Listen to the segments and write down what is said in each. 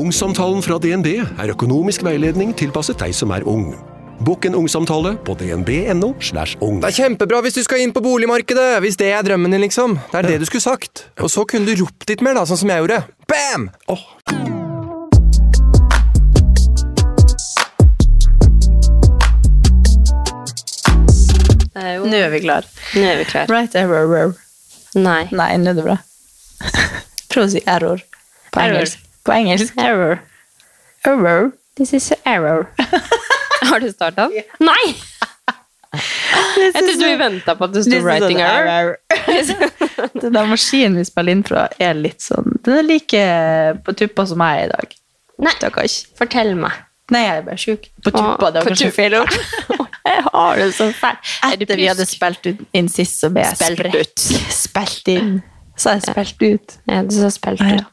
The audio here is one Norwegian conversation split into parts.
Ungsamtalen fra DNB er økonomisk veiledning tilpasset deg som er ung. Bokk en ungsamtale på dnb.no. slash ung. Det er kjempebra hvis du skal inn på boligmarkedet, hvis det er drømmen din, liksom. Det er det du skulle sagt. Og så kunne du ropt litt mer, da, sånn som jeg gjorde. Bam! Nå er vi klar. Nå er vi klar. Right error. Nei. Nei, nå er det bra. Prøv å si error på Error. engelsk. På engelsk. Error. Error. This is error. Har du starta? Nei! Jeg trodde vi venta på at det sto 'writing error'. Den der maskinen vi spiller inn fra, er litt sånn Den er like på tuppa som jeg er i dag. Nei, Takkars. fortell meg. Nei, jeg er bare sjuk. På tuppa, det var kanskje feil ord. Jeg har det så fælt. Er Etter vi hadde spilt ut inn sist, så ble jeg Spilt ut. Spilt inn. Så jeg spilt ut. Ja, du så spilt Ja.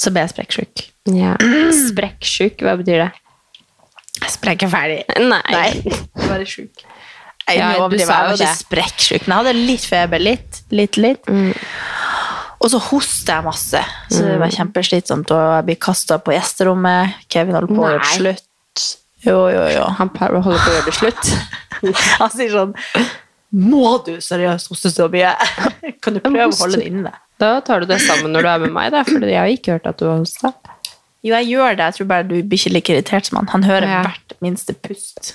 Så ble jeg sprekksjuk. Ja. Sprekksjuk, hva betyr det? Sprekk er ferdig. Nei. Bare sjuk. Jeg, Ja, du sa jo var ikke sprekksjuk, men jeg hadde litt feber. Litt, litt, litt. Og så hoster jeg masse, så det var kjempeslitsomt. Og jeg blir kasta på gjesterommet. Kevin holder på å gjøre det slutt. Jo, jo, jo. Han holder på å gjøre det slutt. Han sier sånn Må du seriøst hoste så mye? Kan du prøve å holde det inne? Da tar du det sammen når du er med meg, da, for jeg har ikke hørt at du har hosta. Jo, jeg gjør det. Jeg tror bare du blir ikke like irritert som han. Han hører Ja. hvert minste pust.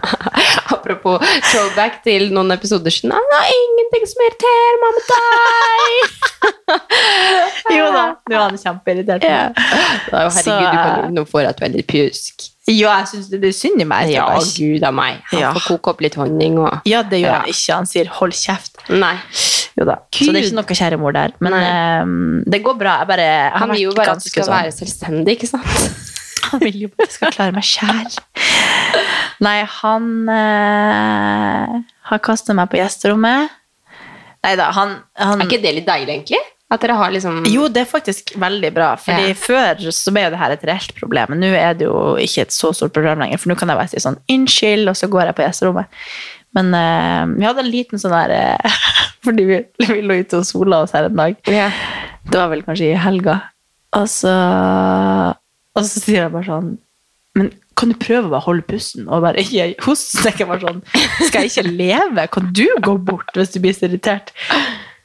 Apropos showback til noen episoder siden. Han er ingenting som irriterer meg med deg! Jo da, nå er han kjempeirritert. Ja. Da, herregud, Så, du kan nå får jeg et veldig pjusk. Ja, jeg syns det er synd i meg. Ja, bare, gud av meg. Han Ja. får koke opp litt honning og Ja, det gjør Ja. han ikke. Han sier 'hold kjeft'. Nei. Jo da. Så det er ikke noe kjæremor der. Men ehm, det går bra. Jeg bare jeg Han vil jo bare at du skal sånn- være selvstendig, ikke sant? Han vil jo bare at jeg skal klare meg sjæl. Nei, han uh, har kasta meg på gjesterommet. Nei da, han, han Er ikke det litt deilig, egentlig? At dere har liksom Jo, det er faktisk veldig bra. Fordi Ja. Før så ble jo det her et reelt problem, men nå er det jo ikke et så stort problem lenger. For nå kan jeg bare si sånn 'unnskyld', og så går jeg på gjesterommet. Men uh, vi hadde en liten sånn der uh, Fordi vi, vi lå ute og sola oss her en dag. Ja. Det var vel kanskje i helga. Og så, og så sier jeg bare sånn Men kan du prøve å bare holde pusten og bare ikke hoste? Sånn, Skal jeg ikke leve? Kan du gå bort hvis du blir så irritert?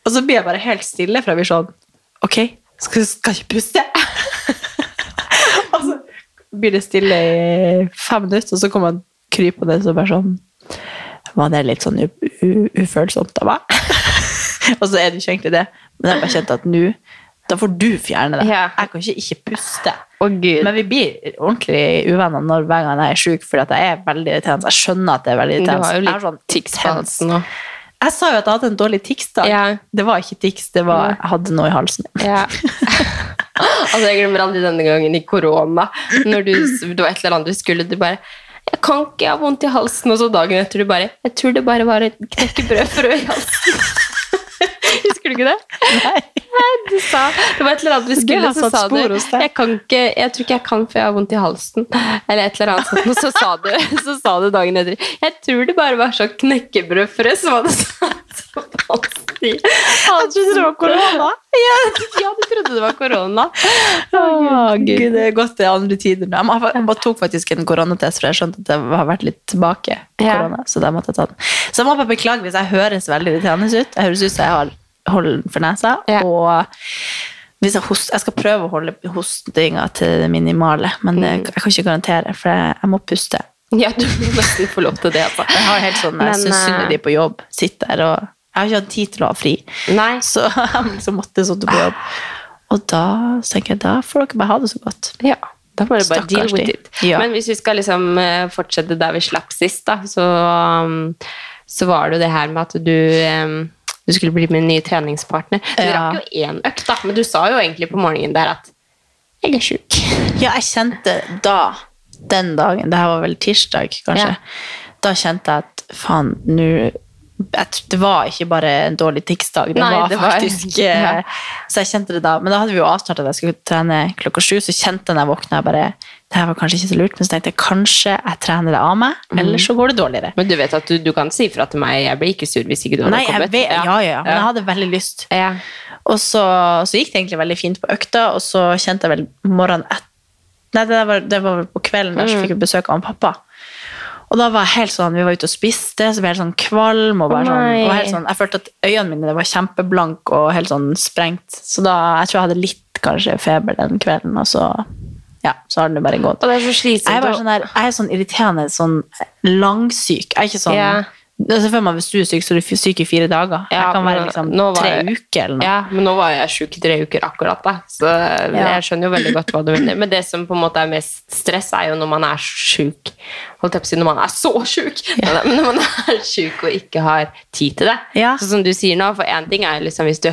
Og så blir jeg bare helt stille, for jeg blir sånn Ok, skal, skal jeg ikke puste? og så blir det stille i fem minutter, og så kommer han krypende og bare sånn Var det litt sånn ufølsomt av meg? og så er det ikke egentlig det, men jeg bare kjente at nå da får du fjerne det. Ja. Jeg kan ikke ikke puste. Oh. Men vi blir ordentlig uvenner når hver gang jeg er sjuk, for jeg er veldig irriterende. Jeg skjønner at det er veldig Du irriterende. har jo litt sånn tics Jeg sa jo at jeg hadde en dårlig tics-dag. Ja. Det var ikke tics, det var jeg hadde noe i halsen. Ja. altså, jeg glemmer aldri denne gangen i korona. Når du, det var et eller annet du skulle, du bare jeg kan ikke, jeg har vondt i halsen. Og så dagen etter du bare Jeg tror det bare var et knekkebrødfrø i halsen. Husker du ikke det? Nei. Du sa Det var et eller annet vi skulle, så sa du jeg, kan ikke, jeg tror ikke jeg kan, for jeg har vondt i halsen. Eller et eller annet sånt. Og så sa du, så sa du dagen etter Jeg tror det bare var sånn knekkebrødfrø som hadde satt på halsen. Jeg trodde det var korona. Ja, ja, du trodde det var korona. Å, Gud, det er det er andre tider nå. Jeg Jeg bare tok faktisk en koronatest, for jeg skjønte at det har vært litt tilbake. Ja. korona, Så da måtte jeg ta den. Så jeg må bare beklage hvis jeg høres veldig irriterende ut. Jeg høres ut som jeg har hold for nesa. Ja. Og hvis jeg, host, jeg skal prøve å holde hostinga til det minimale, men det, jeg kan ikke garantere, for jeg, jeg må puste. Ja, du må nesten få lov til det. Altså. Jeg har helt sånn, jeg syns synd eh, de på jobb. Sitter der og Jeg har ikke hatt tid til å ha fri, Nei. så jeg liksom måtte sitte på jobb. Og da tenker jeg, da får dere bare ha det så godt. Ja, da må dere bare Stakkars deal with it. Ja. Men hvis vi skal liksom eh, fortsette der vi slapp sist, da, så, um, så var det jo det her med at du du skulle bli min nye treningspartner. Du Ja. rakk jo én økt, da, men du sa jo egentlig på morgenen der at Jeg er sjuk. Ja, jeg kjente da, den dagen, det her var vel tirsdag kanskje, Ja. da kjente jeg at faen, nå det var ikke bare en dårlig tiksdag, det det var- faktisk ja. eh, Så jeg kjente det da. Men da hadde vi jo avtalt at jeg skulle trene klokka sju, så kjente jeg når jeg våkna jeg bare Det her var kanskje ikke så lurt, men så tenkte jeg kanskje jeg trener det av meg, mm. eller så går det dårligere. Men du vet at du, du kan si fra til meg, jeg blir ikke sur hvis ikke du hadde Nei, jeg kommet. vet, ja, ja, ja, men jeg hadde veldig lyst. Ja. Og så, så gikk det egentlig veldig fint på økta, og så kjente jeg vel morgenen etter Nei, det var, det var på kvelden der så fikk vi besøk av han pappa. Og da var jeg helt sånn, vi var ute og spiste, så ble jeg helt sånn kvalm, og bare sånn, og helt sånn, jeg følte at øynene mine var kjempeblank og helt sånn sprengt. Så da, jeg tror jeg hadde litt kanskje feber den kvelden, og så, ja, så har den jo bare gått. Og det er så slitsomt. Jeg er, sånn der, jeg er sånn irriterende sånn langsyk. Jeg er ikke sånn... Ja. Se for meg hvis du er syk, så er du syk i fire dager. Ja, jeg kan være liksom tre jeg- uker eller noe. Ja, men nå var jeg syk i tre uker akkurat, da. Så jeg skjønner jo veldig godt hva du mener. Men det som på en måte er mest stress, er jo når man er syk. Holdt jeg på å si når man er så sjuk! Men når man er syk og ikke har tid til det. Ja. Så som du sier nå, for én ting er liksom hvis du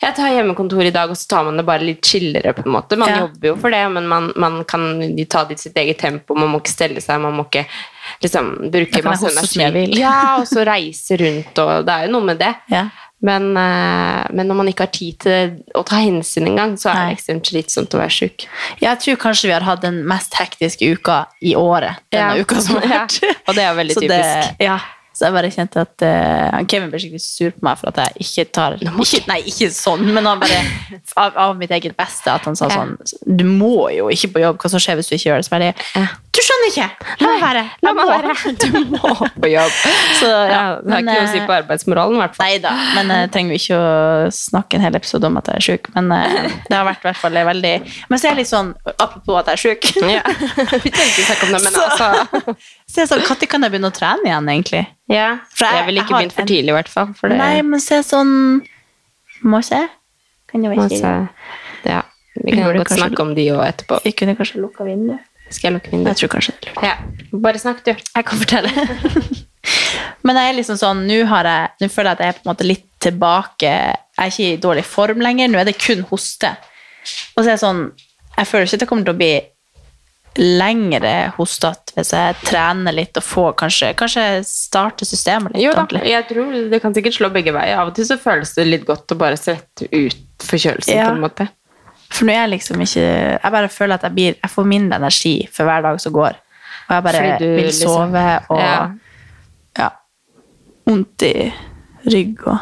jeg tar hjemmekontor i dag, og så tar man det bare litt chillere. på en måte. Man Ja. jobber jo for det, men man, man kan ta det i sitt eget tempo. Man må ikke stelle seg, man må ikke liksom, bruke Da kan jeg masse energi. Ja, og så reise rundt, og det er jo noe med det. Ja. Men, eh, men når man ikke har tid til å ta hensyn engang, så er det ekstremt slitsomt å være sjuk. Jeg tror kanskje vi har hatt den mest hektiske uka i året. Denne Ja. uka som har Ja. Og det er veldig Så typisk. Det, ja. Så jeg bare kjente at uh, Kevin ble skikkelig sur på meg for at jeg ikke tar ikke, Nei, ikke sånn, men han bare av, av mitt eget beste at han sa sånn Du må jo ikke på jobb, hva som skjer hvis du ikke gjør det? Så bare. Du skjønner ikke! La meg være! La meg være! Du må på jobb. Så, ja, det har ikke noe å si eh, på arbeidsmoralen, i hvert fall. Nei da, men jeg trenger jo ikke å snakke en hel episode om at jeg er sjuk. Men eh, det har vært i hvert fall veldig Men så er jeg litt sånn, apropos at jeg er sjuk Ja. Vi trenger ikke snakke om det, men Så- altså Så jeg er sånn, Når kan jeg begynne å trene igjen, egentlig? ja. For jeg- Jeg ville ikke begynne begynt for tidlig, i hvert fall. Det Nei, men se sånn Må se. Kan jo ikke se- ja. Vi Vi kan godt snakke om de òg etterpå. Vi kunne kanskje lukka vinduet. Skal jeg lukke vinduet? Jeg tror kanskje det er lurt. Ja. Bare snakk, du. Jeg kan fortelle. Men jeg er liksom sånn, nå har jeg, nå føler jeg at jeg er på en måte litt tilbake. Jeg er ikke i dårlig form lenger. Nå er det kun hoste. Og så er jeg sånn, jeg føler ikke at det kommer til å bli lengre hostete hvis jeg trener litt og får kanskje, kanskje starte systemet litt Jo da, ordentlig. jeg tror det kan sikkert slå begge veier. Av og til så føles det litt godt å bare sette ut forkjølelsen, Ja. på en måte. For nå er jeg liksom ikke Jeg bare føler at jeg, blir, jeg får mindre energi for hver dag som går. Og jeg bare du vil liksom- sove og Ja. ja. Vondt i rygg og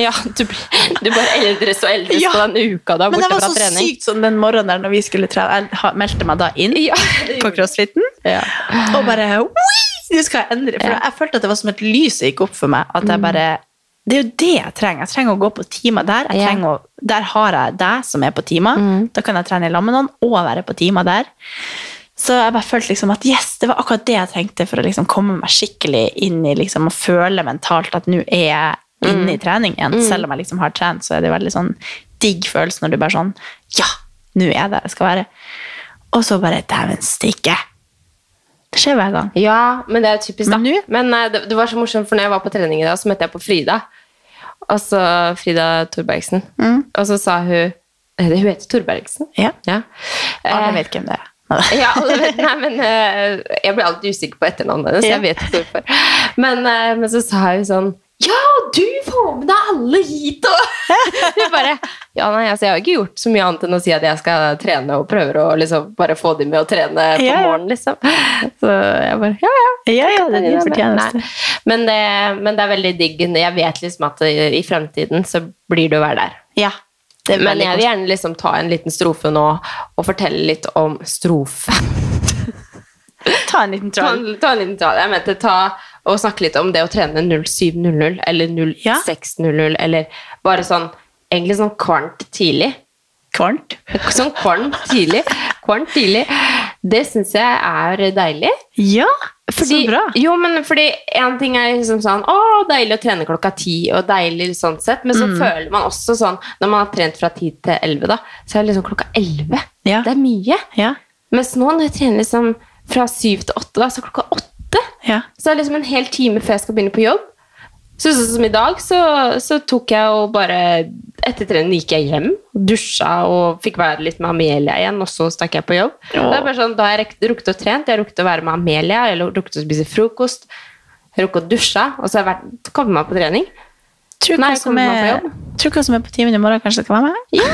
Ja, du, du bare eldres og eldres Ja. på den uka da, Men borte det var så trening. sykt sånn den morgenen der når vi skulle trene. Jeg meldte meg da inn Ja, på crossfiten. Ja. Og bare «Oi, Nå skal jeg endre. For jeg følte at det var som et lys som gikk opp for meg. At jeg bare Det er jo det jeg trenger. Jeg trenger å gå på timer der. Å, der har jeg deg som er på timer. Da kan jeg trene i lag med noen og være på timer der. Så jeg bare følte liksom at yes, det var akkurat det jeg trengte for å liksom komme meg skikkelig inn i liksom, og føle mentalt at nå er jeg inne i trening igjen. Selv om jeg liksom har trent, så er det veldig sånn digg følelse når du bare sånn Ja, nå er jeg der jeg skal være. Og så bare Dæven stikke! Det skjer hver gang. Ja, men det er typisk, da. Men Men eh, det, det var så morsomt, for når jeg var på trening i dag, så møtte jeg på Frida. Altså Frida Thorbergsen. Og så sa hun eh, Hun heter Thorbergsen? Ja. Ja. Alle Eh, vet hvem det er. ja, alle vet, nei, men eh, Jeg blir alltid usikker på etternavnet hennes, så Ja. jeg vet ikke hvorfor. Men, men så sa hun sånn du får med deg alle hit! Og bare Ja, nei, altså, jeg har ikke gjort så mye annet enn å si at jeg skal trene, og prøver å liksom bare få dem med å trene på Ja, ja. morgenen, liksom. Så jeg bare Ja, ja. Ja, ja, det er din fortjeneste. Men det, men det er veldig digg. Jeg vet liksom at i fremtiden så blir det å være der. Ja. Men jeg vil gjerne liksom ta en liten strofe nå og fortelle litt om strofe. Ta en liten Ta troll. ta en liten tråd. Jeg mente ta og snakke litt om det å trene 0700 eller 0600 eller bare sånn egentlig sånn kvart tidlig. Kvart? Sånn kvarnt tidlig. Kvarnt tidlig. Det syns jeg er deilig. Ja, Fordi, så bra. Jo, men fordi en ting er liksom sånn Å, deilig å trene klokka ti, og deilig sånn sett, men så Mm. føler man også sånn Når man har trent fra ti til elleve, da, så er det liksom klokka elleve. Ja. Det er mye. Ja. Mens nå når jeg trener liksom fra syv til åtte, da, så klokka åtte Ja. Så er liksom en hel time før jeg skal begynne på jobb. Så sånn som i dag, så, så tok jeg og bare Etter trening gikk jeg hjem, dusja og fikk være litt med Amelia igjen, og så stakk jeg på jobb. Det er bare sånn, Da har jeg rukket å trent, jeg har rukket å være med Amelia, jeg har rukket å spise frokost, jeg har rukket å dusje, og så har jeg vært, kommet meg på trening. Tror Nei, på er, jobb? tror hva som er på timen i morgen, kanskje skal være med? Ja,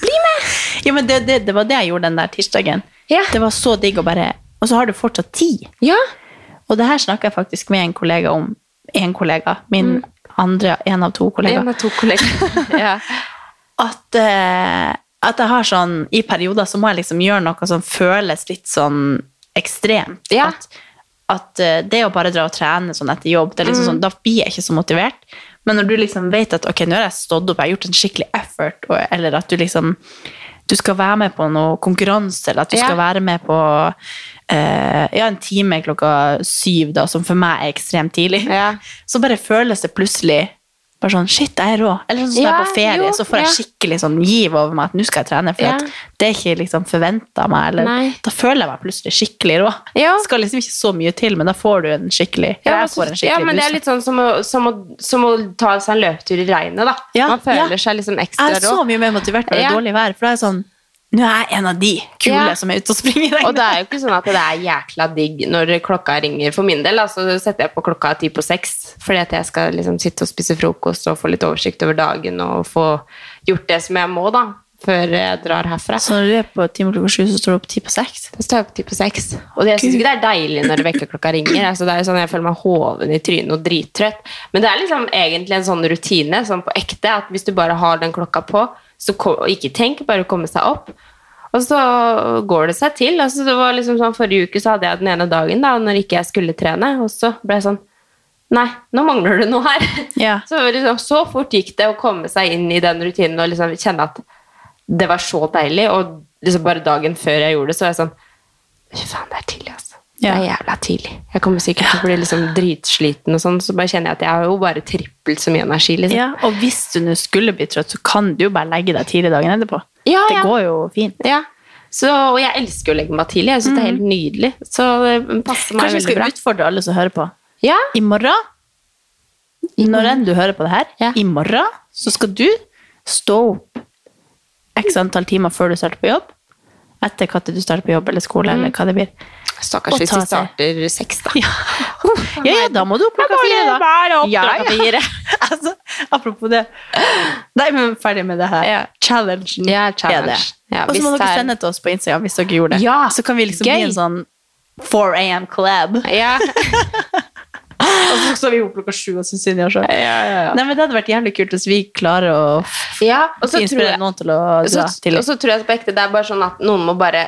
bli med! Ja, men det, det, det var det jeg gjorde den der tirsdagen. Ja. Det var så digg å bare Og så har du fortsatt tid. Ja. Og det her snakka jeg faktisk med en kollega om. En kollega. Min andre, en av to kollegaer. En av to kollegaer. ja. At, eh, at jeg har sånn I perioder så må jeg liksom gjøre noe som føles litt sånn ekstremt. Ja. At, at eh, det å bare dra og trene sånn etter jobb, det er liksom sånn, da blir jeg ikke så motivert. Men når du liksom vet at ok, nå har jeg stått opp, jeg har gjort en skikkelig effort, og, eller at du liksom du skal være med på noe konkurranse, eller at du Ja. skal være med på ja, en time klokka syv, da, som for meg er ekstremt tidlig, Ja. så bare føles det plutselig bare sånn, shit, jeg er rå. Eller sånn som jeg er på ferie, jo, så får jeg ja. skikkelig sånn giv over meg at nå skal jeg trene, for Ja. at det er ikke liksom forventet av meg, eller Nei. da føler jeg meg plutselig skikkelig rå. Ja. Det skal liksom ikke så mye til, men da får du en skikkelig, Ja, jeg får en skikkelig ja, men det er litt sånn som å, som å, som å ta seg en løpetur i regnet, da. Ja, Man føler ja. seg liksom ekstra rå. Jeg er så mye mer motivert når det er Ja. dårlig vær, for da er jeg sånn, nå er jeg en av de kule Ja. som er ute og springer. Og det er jo ikke sånn at det er jækla digg når klokka ringer. For min del altså, så setter jeg på klokka ti på seks, fordi at jeg skal liksom sitte og spise frokost og få litt oversikt over dagen og få gjort det som jeg må da, før jeg drar herfra. Så når du er på time klokka sju, så står du opp ti på seks? Da står jeg opp ti på seks. Og jeg syns ikke det er deilig når vekkerklokka ringer. Altså, det er jo sånn Jeg føler meg hoven i trynet og drittrøtt. Men det er liksom egentlig en sånn rutine, sånn på ekte, at hvis du bare har den klokka på, så kom, ikke tenk, bare komme seg opp. Og så går det seg til. Altså, det var liksom sånn Forrige uke så hadde jeg den ene dagen da, når ikke jeg skulle trene, og så ble jeg sånn Nei, nå mangler det noe her. Ja. Så, liksom, så fort gikk det å komme seg inn i den rutinen og liksom kjenne at det var så deilig. Og liksom bare dagen før jeg gjorde det, så var jeg sånn Fy faen, det er tidlig, altså. Ja. Det er jævla tidlig. Jeg kommer sikkert til å bli liksom dritsliten og sånn, så bare kjenner jeg at jeg har jo bare trippelt så mye energi, liksom. Ja, og hvis du nå skulle bli trøtt, så kan du jo bare legge deg tidlig dagen etterpå. Ja, Det ja. går jo fint. Ja. Så, og jeg elsker å legge meg tidlig. Jeg syns det er helt nydelig. Så det passer meg Kanskje vi skal bra. utfordre alle som hører på. Ja, I morgen, når enn du hører på det her, i morgen så skal du stå opp x antall timer før du starter på jobb. Etter tid du starter på jobb eller skole, eller hva det blir. Stakkars hvis vi starter seks, da. Ja, ja, ja da må du opp klokka fire, da. opp Ja, klokka ja. fire. altså, apropos det. Nei, men ferdig med det her. Ja. Challengen Ja, er det. Ja, Og så må dere er- sende til oss på Instagram hvis dere gjorde det. Ja, så kan vi liksom gøy. bli en sånn 4 AM club. Ja. Og så står vi opp klokka sju og syns synd i oss selv. Det hadde vært jævlig kult hvis vi klarer å ja. Og så tror inspirere jeg noen til å så, til og så tror jeg på ekte det er bare sånn at noen må bare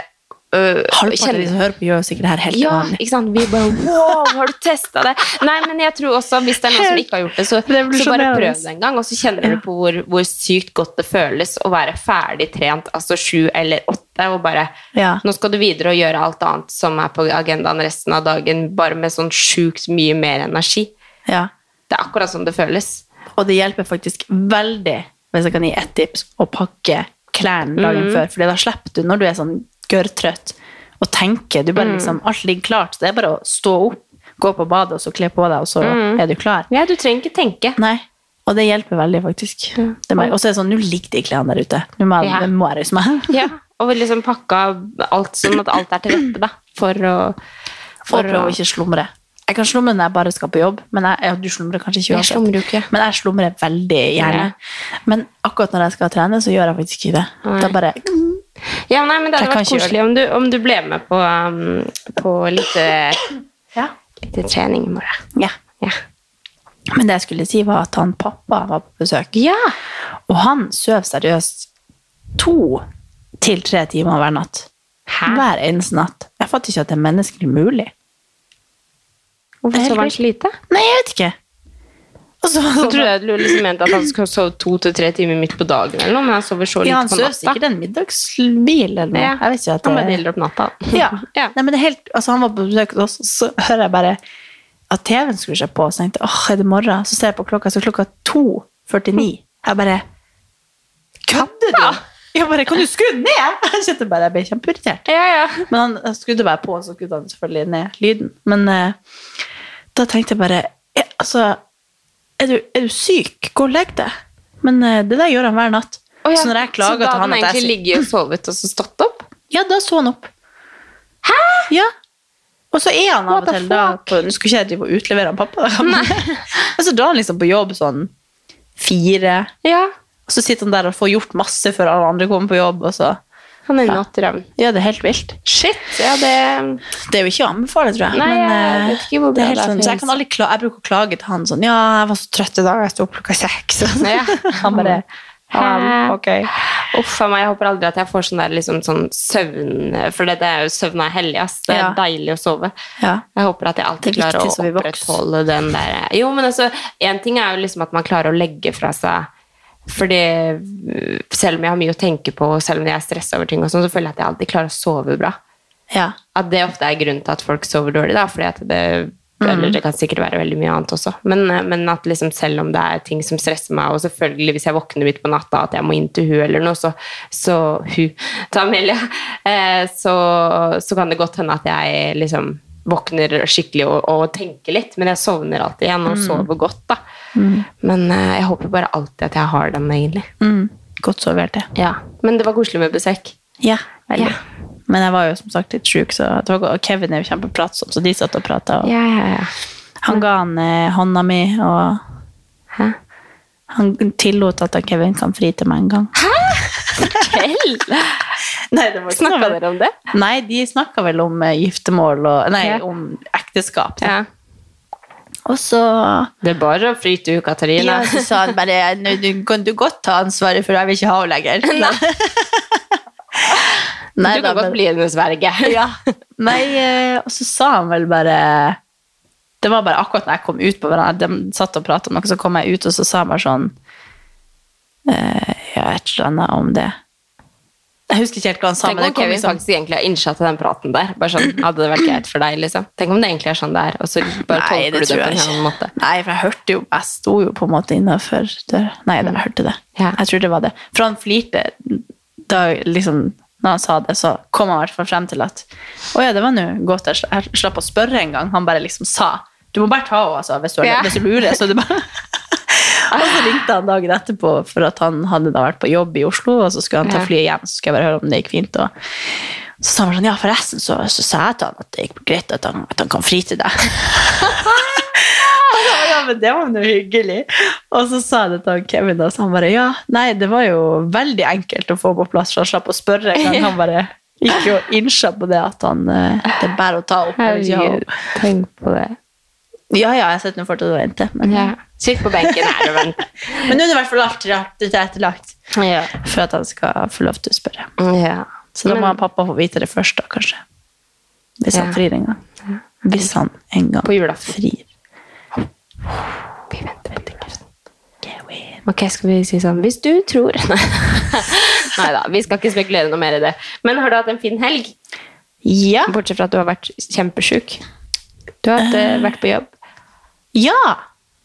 øh, Halvparten av de som hører på, gjør sikkert det her helt Ja, vanlig. ikke sant? Vi bare Wow, har du testa det? Nei, men jeg tror også hvis det er noen som ikke har gjort det, så, så bare prøv det en gang, og så kjenner du på hvor, hvor sykt godt det føles å være ferdig trent, altså sju eller åtte, og bare Ja. Nå skal du videre og gjøre alt annet som er på agendaen resten av dagen, bare med sånn sjukt mye mer energi. Ja. Det er akkurat sånn det føles. Og det hjelper faktisk veldig, hvis jeg kan gi ett tips, å pakke klærne dagen før. For da slipper du, når du er sånn gørrtrøtt, og tenke. Du bare liksom, alt ligger klart. Det er bare å stå opp, gå på badet, og så kle på deg, og så er du klar. Ja, du trenger ikke tenke. Nei. Og det hjelper veldig, faktisk. Det meg- Og så er det sånn, nå ligger de klærne der ute. Nå må Ja. må jeg reise meg. Ja, og liksom pakke alt sånn at alt er til rette, da, for å For å prøve å ikke slumre. Jeg kan slumre når jeg bare skal på jobb, men jeg, ja, du slumrer kanskje ikke Jeg slumrer jo ikke. Men jeg slumrer veldig gjerne. Men akkurat når jeg skal trene, så gjør jeg faktisk ikke det. Nei. Da bare Ja, nei, men Det hadde vært koselig om du, om du ble med på, um, på litt, Ja. litt trening i morgen. Ja. Ja. Men det jeg skulle si, var at han pappa var på besøk. ja. Og han søv seriøst to til tre timer hver natt. Hæ? Hver eneste natt. Jeg fatter ikke at det er menneskelig mulig. Hvorfor så han så lite? Nei, jeg vet ikke. Og så, Så tror jeg du liksom mente at han skal sove to til tre timer midt på dagen, eller noe, men han sover så lite ja, han på natta. sikkert en middagshvil eller noe. Ja. Jeg vet ikke at Han det bare deler opp natta. Ja. Ja. Nei, men det er helt, altså han var på besøk hos oss, og så hører jeg bare at TV-en skrur seg på, så tenkte jeg, åh, er det morgen? Så ser jeg på klokka, så klokka 2.49. Jeg bare, kødder du? Jeg bare, kan du skru ned? Jeg kjente bare, jeg ble kjempeirritert. Ja, ja. Men han skrudde bare på, og så skrudde han selvfølgelig ned lyden. Men uh, da tenkte jeg bare, jeg, altså, er du, er du syk? Gå og legg deg. Men eh, det der gjør han hver natt. Å ja, Så når jeg så klager da til hadde han han at jeg er egentlig syk ligget og sovet og så stått opp? Ja, da så han opp. Hæ? Ja. Og så er han av og the til da på, Nå skulle ikke jeg drive og utlevere han pappa, da. men så drar han liksom på jobb sånn fire. Ja. Og så sitter han der og får gjort masse før alle andre kommer på jobb. Og så. Han er Ja. natteravn. Ja, det er helt vilt. Shit, ja det Det er jo ikke å anbefale, tror jeg. Nei, men, jeg eh, det det sånn, så jeg, jeg bruker å klage til han sånn Ja, jeg var så trøtt i dag, jeg sto opp klokka seks. Ja. Han bare Hæ? ja, ok. Uff a meg, jeg håper aldri at jeg får sånn der liksom sånn søvn For det, det er jo søvn er hellig, ass. Det er Ja. deilig å sove. Ja. Jeg håper at jeg alltid er klarer å opprettholde den der Jo, men altså, en ting er jo liksom at man klarer å legge fra seg fordi øh, selv om jeg har mye å tenke på, og selv om jeg er stressa over ting, og sånn, så føler jeg at jeg alltid klarer å sove bra. ja. At det ofte er grunnen til at folk sover dårlig, da, fordi at det eller det kan sikkert være veldig mye annet også. Men, eh, men at liksom selv om det er ting som stresser meg, og selvfølgelig hvis jeg våkner midt på natta at jeg må inn til hun eller noe, så, så hun, til Amelia, eh, så, så kan det godt hende at jeg liksom våkner skikkelig og, og tenker litt, men jeg sovner alltid igjen og sover godt, da. Men uh, jeg håper bare alltid at jeg har den, egentlig. Mm. Godt sovert, det. Ja. Men det var koselig med besøk. Ja, veldig. Ja. Men jeg var jo som sagt litt sjuk, så det var, og Kevin er jo kjempepratsom, så de satt og prata. Ja, ja, ja. Han ga han eh, hånda mi, og Hæ? Han tillot at Kevin kan fri til meg en gang. Hell! Nei, det var Snakka dere om det? Nei, de snakka vel om eh, giftermål og Nei, Ja. om ekteskap. Ja. Og så Det er bare å fri til Katarina. ja, så sa han bare «Nå, Du kan du godt ta ansvaret, for jeg vil ikke ha henne lenger. Nei, du kan da, godt men- bli hennes verge. Ja. Nei, eh, og så sa han vel bare Det var bare akkurat når jeg kom ut på hverandre, de satt og pratet om noe, så kom jeg ut, og så sa han bare sånn eh, Ja, et eller annet om det. Jeg husker ikke helt hva han sa. Tenk om Kevin liksom- faktisk egentlig har innsatt den praten der. Bare sånn, Hadde det vært greit for deg, liksom? Tenk om det egentlig er sånn det er, og så bare Nei, tolker det du det på jeg en annen måte. Nei, for jeg hørte jo Jeg sto jo på en måte innafor døra. Nei, jeg hørte det. Ja. Jeg tror det var det. For han flirte da liksom når han sa det, så kom han i hvert fall frem til at Å ja, det var nå godt jeg jeg slapp å spørre en gang. Han bare liksom sa Du må bare ta henne, altså, hvis du, har, Ja. hvis du lurer. Så det bare Og så ringte han dagen etterpå for at han hadde da vært på jobb i Oslo, og så skulle han ta flyet hjem. Så skulle jeg bare høre om det gikk fint. Og så sa han sånn, ja, forresten så, så sa jeg til han at det gikk greit at han, at han kan fri til deg. ja, men det var noe hyggelig. Og så sa jeg det til Kevin, og så han bare, ja, nei, det var jo veldig enkelt å få på plass, for han slapp å spørre en gang. Han bare gikk jo innsja på det at han, eh, det er bare å ta opp. Herregud, tenk på det. Ja, ja, jeg sitter nå fortsatt og venter. Men, Ja. Sitt på benken her og vent. men nå er det i hvert fall alt rart tilrettelagt Ja. for at han skal få lov til å spørre. ja. Så da må Men- pappa få vite det først, da, kanskje. Hvis han frir en gang. Hvis han en gang På julaften. frir. Vi venter, venter. Ok, skal vi si sånn Hvis du tror Nei da, vi skal ikke spekulere noe mer i det. Men har du hatt en fin helg? Ja. Bortsett fra at du har vært kjempesjuk. Du har hatt, uh, vært på jobb. Ja!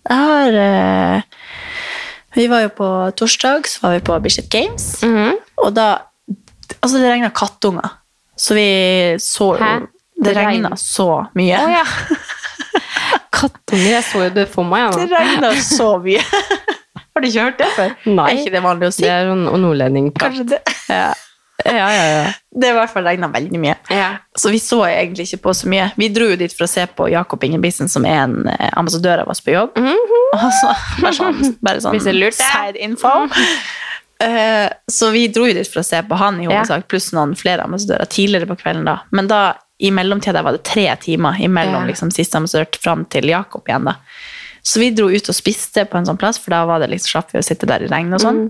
Jeg har eh, Vi var jo på torsdag, så var vi på Bislett Games. Mhm. Og da Altså, det regna kattunger. Så vi så Hæ? Det Det regna så mye. Oh, ja. Kattunger, jeg så jo det for meg. Det Ja. regna så mye. Har du ikke hørt det før? Nei. Er ikke det vanlig å si? Det er en nordlending. Kanskje det. Ja. Ja, ja, ja. Det i hvert fall regna veldig mye. ja. Så vi så egentlig ikke på så mye. Vi dro jo dit for å se på Jakob Ingebrigtsen, som er en eh, ambassadør av oss på jobb. Mm -hmm. altså, bare sånn, bare sånn side info. Mm -hmm. Eh, så vi dro jo dit for å se på han i hovedsak, pluss noen flere ambassadører tidligere på kvelden. da. Men da, i mellomtida var det tre timer imellom liksom, siste ambassadør fram til Jakob igjen. da. Så vi dro ut og spiste på en sånn plass, for da var det liksom slapp vi å sitte der i regn og sånn.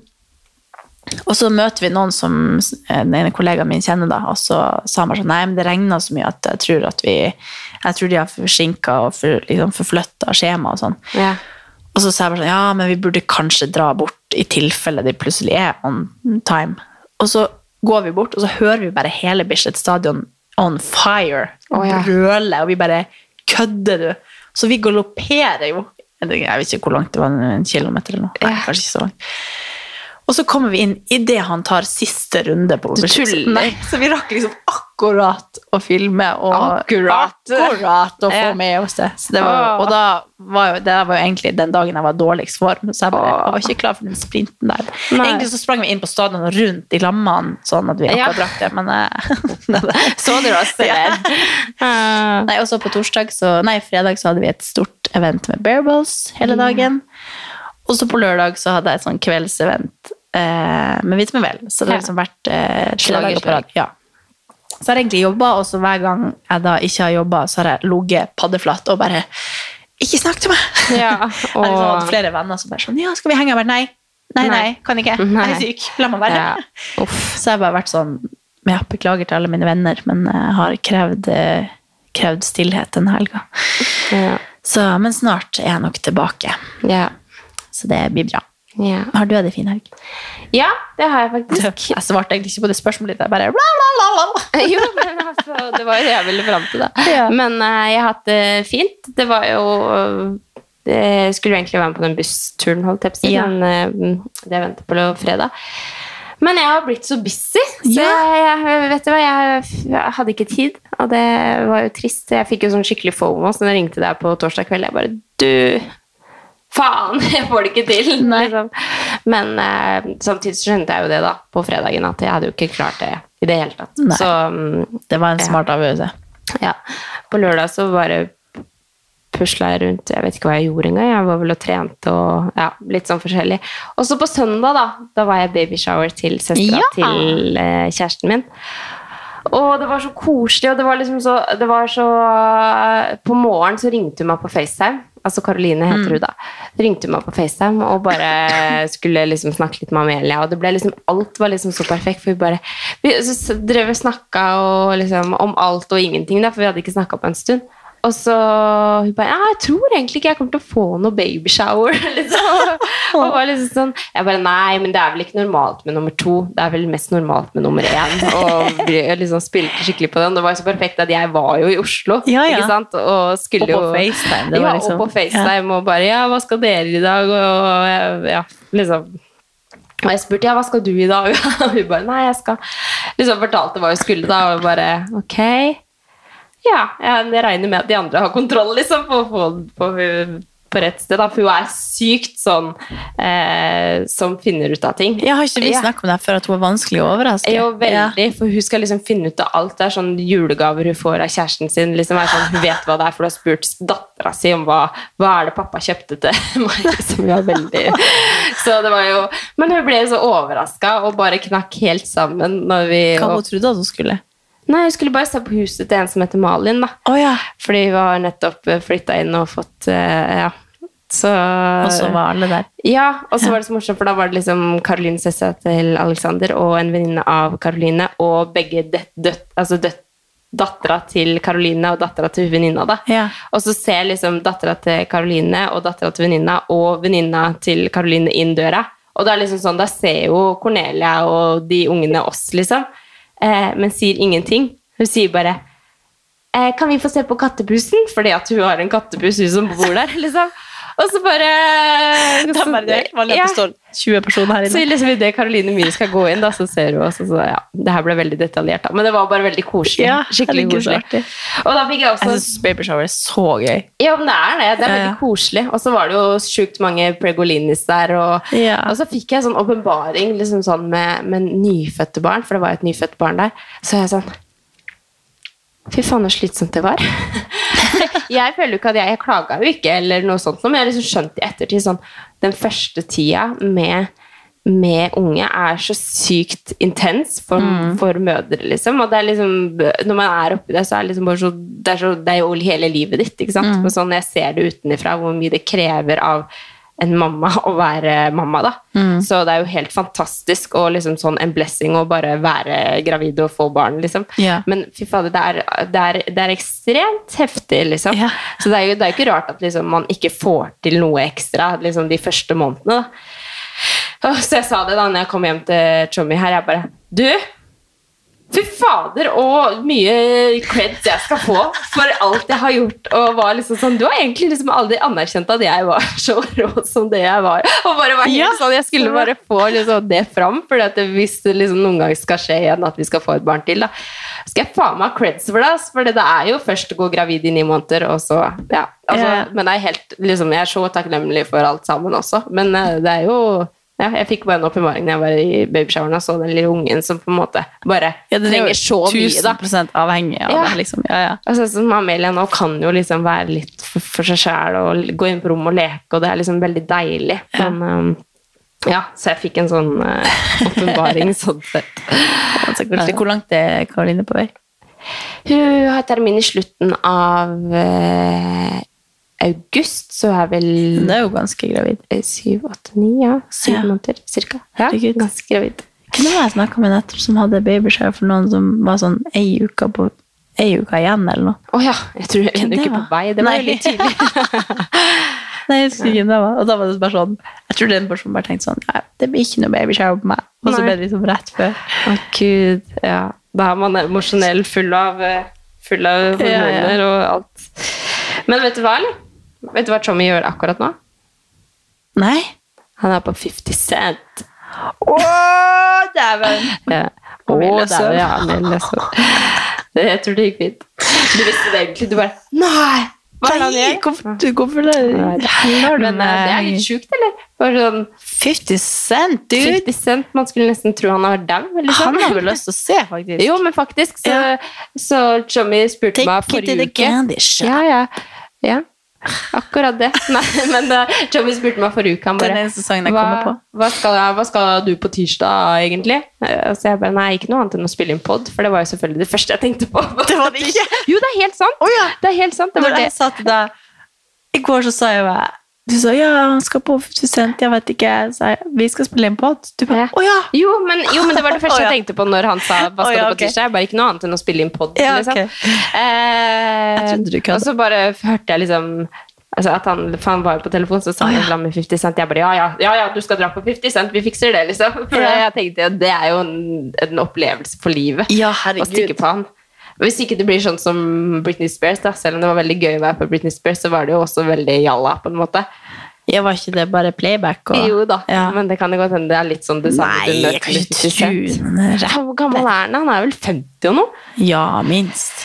Og så møter vi noen som eh, den ene kollegaen min kjenner, da, og så sa han bare sånn Nei, men det regner så mye at jeg tror at vi Jeg tror de har forsinka og for, liksom, forflytta skjema og sånn. ja. Og så sa jeg bare sånn Ja, men vi burde kanskje dra bort i tilfelle de plutselig er on time. Og så går vi bort, og så hører vi bare hele Bislett Stadion on fire. Og oh, ja. brøler, og vi bare Kødder du? Så vi galopperer jo. Jeg vet ikke hvor langt det var, en kilometer eller noe. Nei, kanskje ikke så langt. Og så kommer vi inn idet han tar siste runde på Du. Nei, så vi rakk liksom akkurat å filme og Akkurat. akkurat å få med oss det. Så det var, og da var jo, det var jo egentlig den dagen jeg var dårligst form, så jeg bare jeg var ikke klar for den sprinten der. Nei. Egentlig så sprang vi inn på stadion og rundt i lammene, sånn at vi akkurat rakk det, men eh, Så dere oss, der? Nei, Nei, også på torsdag, så, nei, fredag så hadde vi et stort event med bareballs hele dagen. Og så på lørdag så hadde jeg et sånn kveldsevent eh, med Vitamin Vel. Så det har liksom vært eh, tre Slag i på rad. Ja. Så har jeg egentlig jobba, og så hver gang jeg da ikke har jobba, så har jeg ligget paddeflatt og bare Ikke snakk til meg! Ja, Jeg har liksom hatt flere venner som bare sånn Ja, skal vi henge? Jeg bare nei. Nei, nei, kan ikke. Nei. Jeg er syk. La meg være. Ja. Så jeg har bare vært sånn Ja, beklager til alle mine venner, men jeg har krevd, krevd stillhet denne helga. ja. Så, men snart er jeg nok tilbake. Ja. Så det blir bra. Ja. Har du hatt en fin helg? ja, det har jeg faktisk. Jeg svarte egentlig ikke på det spørsmålet ditt. Jeg bare bla, bla, bla, jo, men altså, det var jo det jeg ville fram til, da. Ja. Men uh, jeg har hatt det fint. Det var jo Det skulle jo egentlig være med på den bussturen, holdt jeg på å si, men uh, det venter på fredag. Men jeg har blitt så busy, så Ja. jeg, vet du hva, jeg, jeg hadde ikke tid. Og det var jo trist. Jeg fikk jo sånn skikkelig fomo så når jeg ringte deg på torsdag kveld. Jeg bare Du, faen! Jeg får det ikke til! Liksom. Men eh, samtidig så skjønte jeg jo det da på fredagen, at jeg hadde jo ikke klart det i det hele tatt. Nei. Så um, Det var en Ja. smart avgjørelse. ja. På lørdag så bare pusla jeg rundt. Jeg vet ikke hva jeg gjorde engang. Jeg var vel og trente og ja, litt sånn forskjellig. Og så på søndag, da, da var jeg babyshower til søstera Ja. til eh, kjæresten min. Og det var så koselig, og det var liksom så, det var så På morgenen så ringte hun meg på FaceTime. Altså Karoline heter hun da. Ringte meg på FaceTime og bare skulle liksom snakke litt med Amelia. Og det ble liksom, alt var liksom så perfekt, for vi bare Vi så drev og snakka liksom, om alt og ingenting, da, for vi hadde ikke snakka på en stund. Og så hun bare Ja, jeg tror egentlig ikke jeg kommer til å få noe babyshower. Liksom. Og var liksom sånn Jeg bare Nei, men det er vel ikke normalt med nummer to. Det er vel mest normalt med nummer én. Og jeg liksom spilte skikkelig på den. Det var jo så perfekt at jeg var jo i Oslo, Ja, ja. ikke sant? Og skulle Og på jo FaceTime, det var ja, liksom- og på FaceTime og bare Ja, hva skal dere i dag? Og ja, liksom og jeg spurte ja, hva skal du i dag? Og hun bare nei, jeg skal Liksom fortalte hva hun skulle da, og bare ok. Ja, jeg regner med at de andre har kontroll liksom, på på, på, på rett sted. Da, for hun er sykt sånn eh, som finner ut av ting. Jeg har ikke vi Ja. snakket om det før, at hun er vanskelig å overraske. Jo, veldig, for hun skal liksom finne ut av alt. Det er sånn julegaver hun får av kjæresten sin. Liksom sånn, hun vet hva det er, for hun har spurt dattera si om hva, hva er det pappa kjøpte til meg. Liksom, hun er veldig... Så det var jo Men hun ble så overraska og bare knakk helt sammen når vi Hva hun trodde at hun skulle? Nei, jeg skulle bare se på huset til en som heter Malin, da. Oh, ja. Fordi vi har nettopp flytta inn og fått uh, Ja. Så Og så var alle der. ja, og så var det så morsomt, for da var det liksom Karoline søstera til Alexander og en venninne av Karoline, og begge døtt døt, altså døtt dattera til Karoline og dattera til venninna. da. Ja. Og så ser liksom dattera til Karoline og dattera til venninna og venninna til Karoline inn døra. Og da liksom sånn, da ser jo Cornelia og de ungene oss, liksom, eh, men sier ingenting. Hun sier bare eh, 'Kan vi få se på kattepusen?' Fordi at hun har en kattepus, hun som bor der. liksom. Og så bare bare det vanlig at Ja. står 20 personer her inne. Så liksom idet Karoline Myhre skal gå inn, da, så ser hun oss, og så ja, det her ble veldig detaljert. da. Men det var bare veldig koselig. Ja, Skikkelig koselig. Og da fikk jeg også Jeg syns babyshower er så gøy. Ja, men det er det. Det er veldig koselig. Og så var det jo sjukt mange pregolinis der. Og, og så fikk jeg sånn åpenbaring liksom sånn med, med nyfødte barn, for det var jo et nyfødt barn der. Så jeg sånn Fy faen, så slitsomt det var. jeg føler jo ikke at jeg, jeg klaga jo ikke, eller noe sånt, men jeg har liksom skjønt i ettertid sånn Den første tida med med unge er så sykt intens for, for mødre, liksom. Og det liksom, når man er oppi det, så er det liksom bare så Det er, så, det er jo hele livet ditt, ikke sant. Men sånn jeg ser det utenfra, hvor mye det krever av en mamma å være mamma, da. Så det er jo helt fantastisk og liksom sånn en blessing å bare være gravid og få barn, liksom. Yeah. Men fy fader, det det, det er ekstremt heftig, liksom. Yeah. Så det er jo det er ikke rart at liksom, man ikke får til noe ekstra liksom, de første månedene. Da. Så jeg sa det da når jeg kom hjem til Chommy her. Jeg bare Du! Fy fader, og mye creds jeg skal få for alt jeg har gjort. Og var liksom sånn, Du har egentlig liksom aldri anerkjent at jeg var så rå som det jeg var. Og bare var helt Ja. sånn, Jeg skulle bare få liksom det fram, for hvis det liksom noen gang skal skje igjen at vi skal få et barn til. da. skal jeg faen meg ha creds for det, for det er jo først å gå gravid i ni måneder, og så Ja. Altså. Men det er helt liksom, Jeg er så takknemlig for alt sammen også, men eh, det er jo ja, jeg fikk bare en åpenbaring da jeg var i babyshoweren og så den lille ungen som på en måte bare Ja, er trenger så mye, da. 1000 avhengig av Ja. det, liksom. Ja, ja. Altså, som Amelia nå kan jo liksom være litt for, for seg sjæl og gå inn på rommet og leke, og det er liksom veldig deilig. Men um, ja, så jeg fikk en sånn uh, åpenbaring sånn sett. Så. Hvor langt er Karoline på vei? Hun har termin i slutten av eh, august, så er vel Det er jo ganske gravid. eh, syv, åtte, ni, ja. Syv Ja. måneder cirka. Ja, ganske gravid. Var jeg snakka med nettopp som hadde babyshower for noen som var sånn ei uke på ei uke igjen, eller noe? Å ja, jeg tror en uke på vei. Det var Nei. jo litt tidlig. Nei, jeg husker ikke det var. Og da var det bare sånn Jeg tror den personen bare tenkte sånn Nei, det blir ikke noe babyshower på meg. Og så ble det liksom rett før. Å gud, ja. Da er man emosjonell, full av, eh, full av Ja, ja. og alt. Men vet du hva, eller? Vet du hva Tommy gjør akkurat nå? Nei. Han er på 50 Cent. Å, dæven! Ja. Å, dæven. ja, jeg tror det gikk fint. Du visste det egentlig. Du bare Nei! Hva er det han gjør? du, går for det- Men er det er litt sjukt, eller? Bare sånn 50 Cent, dude! 50 Cent, Man skulle nesten tro han var dau. Liksom. Han har vel lyst til å se, faktisk. Jo, men faktisk, så, Ja. så Tommy spurte Take meg it to forrige the candy shop. Ja, ja. ja. Akkurat det. Nei, men da Tommy spurte meg forrige uke, han bare hva, hva, skal, hva skal du på tirsdag, egentlig? Eh, Så jeg bare, nei, ikke noe annet enn å spille inn pod, for det var jo selvfølgelig det første jeg tenkte på. Det var det ikke. Jo, det er helt sant. Det er helt sant. Det var Når det. jeg sa til deg I går så sa jeg bare Du sa ja, han skal på 50 Cent, jeg vet ikke. Jeg sa vi skal spille en alt. Du bare Ja. å ja! Jo men, jo, men det var det første jeg tenkte på når han sa hva skal ja, du på ok. tirsdag. Jeg bare ikke noe annet enn å spille inn pod. Ja, liksom. ok. eh, Jeg og så bare hørte jeg liksom altså at han, han var på telefon, så sa han ja. ja. med 50 Cent. Jeg bare ja, ja, ja, ja, du skal dra på 50 Cent, vi fikser det, liksom. For Ja. jeg tenkte at det er jo en, en opplevelse for livet Ja, å stikke på han. Hvis ikke det blir sånn som Britney Spears, da, selv om det var veldig gøy å være på Britney Spears, så var det jo også veldig jalla, på en måte. Ja, var ikke det bare playback? Og, Jo da, Ja. men det kan jo godt hende det er litt sånn det samme Nei, jeg kan ikke 50 tro Hvor gammel er han? Han er vel 50 og noe? Ja, minst.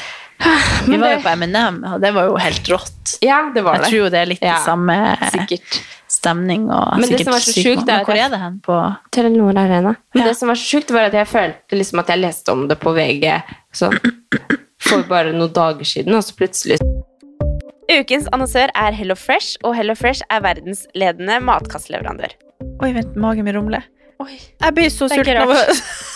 Vi var jo på M&M, og det var jo helt rått. Ja, det var det. Jeg tror jo det er litt Ja, samme Sikkert. stemning og Men det som var så sykt sjukt, er Hvor er det hen på Telenor Arena. Men Ja. det som var så sjukt, var at jeg følte liksom at jeg leste om det på VG sånn, for bare noen dager siden, og så plutselig Ukens annonsør er Hello Fresh, og Hello Fresh er verdensledende matkastleverandør. Oi, vent, magen min rumler. Oi. Jeg blir så sulten av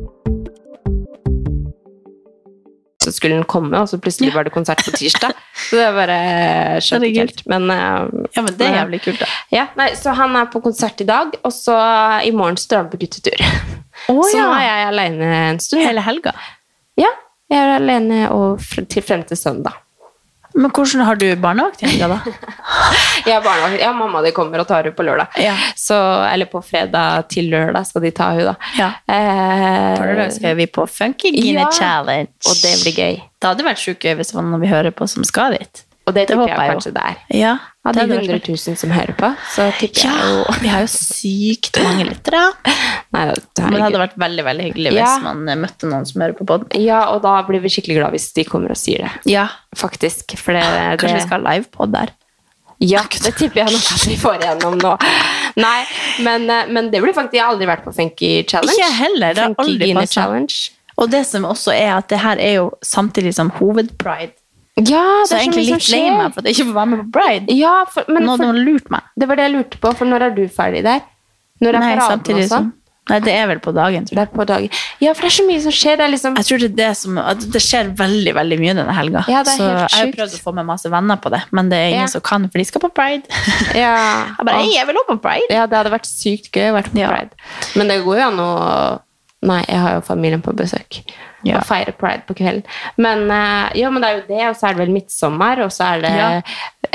Så skulle den komme, og så plutselig var det konsert på tirsdag. Så det bare skjønte ikke helt. Men, eh, Ja, men det er jævlig kult, da. ja, nei, så han er på konsert i dag, og så i morgen står han på guttetur. Oh, så ja. nå er jeg alene en stund. Hele helga. Ja, jeg er alene og til frem til søndag. Men hvordan har du barnevakt i helga, da? Jeg har barnevakt. Ja, mamma de kommer og tar henne på lørdag. Ja. Så, eller på fredag til lørdag skal de ta henne, da. Ja. Eh, På lørdag skal vi på Funkygine Ja. Challenge. Og det blir gøy. Det hadde vært sjukt gøy hvis det var noen vi hører på som skal dit. Og det Det håper jeg jeg jo. kanskje det er. Ja, Av de det hadde vært 100 000 som hører på, så tipper Ja, jeg jo vi har jo sykt mange lyttere. Men det hadde vært veldig veldig hyggelig hvis Ja. man eh, møtte noen som hører på podden. Ja, og da blir vi skikkelig glad hvis de kommer og sier det. Ja, Faktisk. For det, Kanskje det vi skal ha livepod der. Ja, det tipper jeg nok at vi får igjennom nå. Nei, men, eh, men det blir faktisk Jeg har aldri vært på Funky Challenge. Ikke heller, det har aldri passet. Challenge. Og det som også er at det her er jo samtidig som hovedpride. Ja, Så jeg er egentlig litt lei meg for at jeg ikke får være med på pride. Ja, for, men Nå har lurt meg. det var det jeg lurte på, for når er du ferdig der? Når er Nei, paraden også? som Nei, det er vel på dagen, tror jeg. Det er på dagen. Ja, for det er så mye som skjer. Det liksom Jeg tror det er det som Det skjer veldig veldig mye denne helga. Ja, det er så helt jeg har prøvd å få med masse venner på det, men det er ingen Ja. som kan, for de skal på pride. Ja, Jeg bare, «Hei, jeg vil også på pride. ja, det hadde vært sykt gøy å være på pride. Men det går jo an å Nei, jeg har jo familien på besøk. Ja. Og feire pride på kvelden. Men, eh, ja, men det er jo det, og så er det vel midtsommer, og så er det Ja.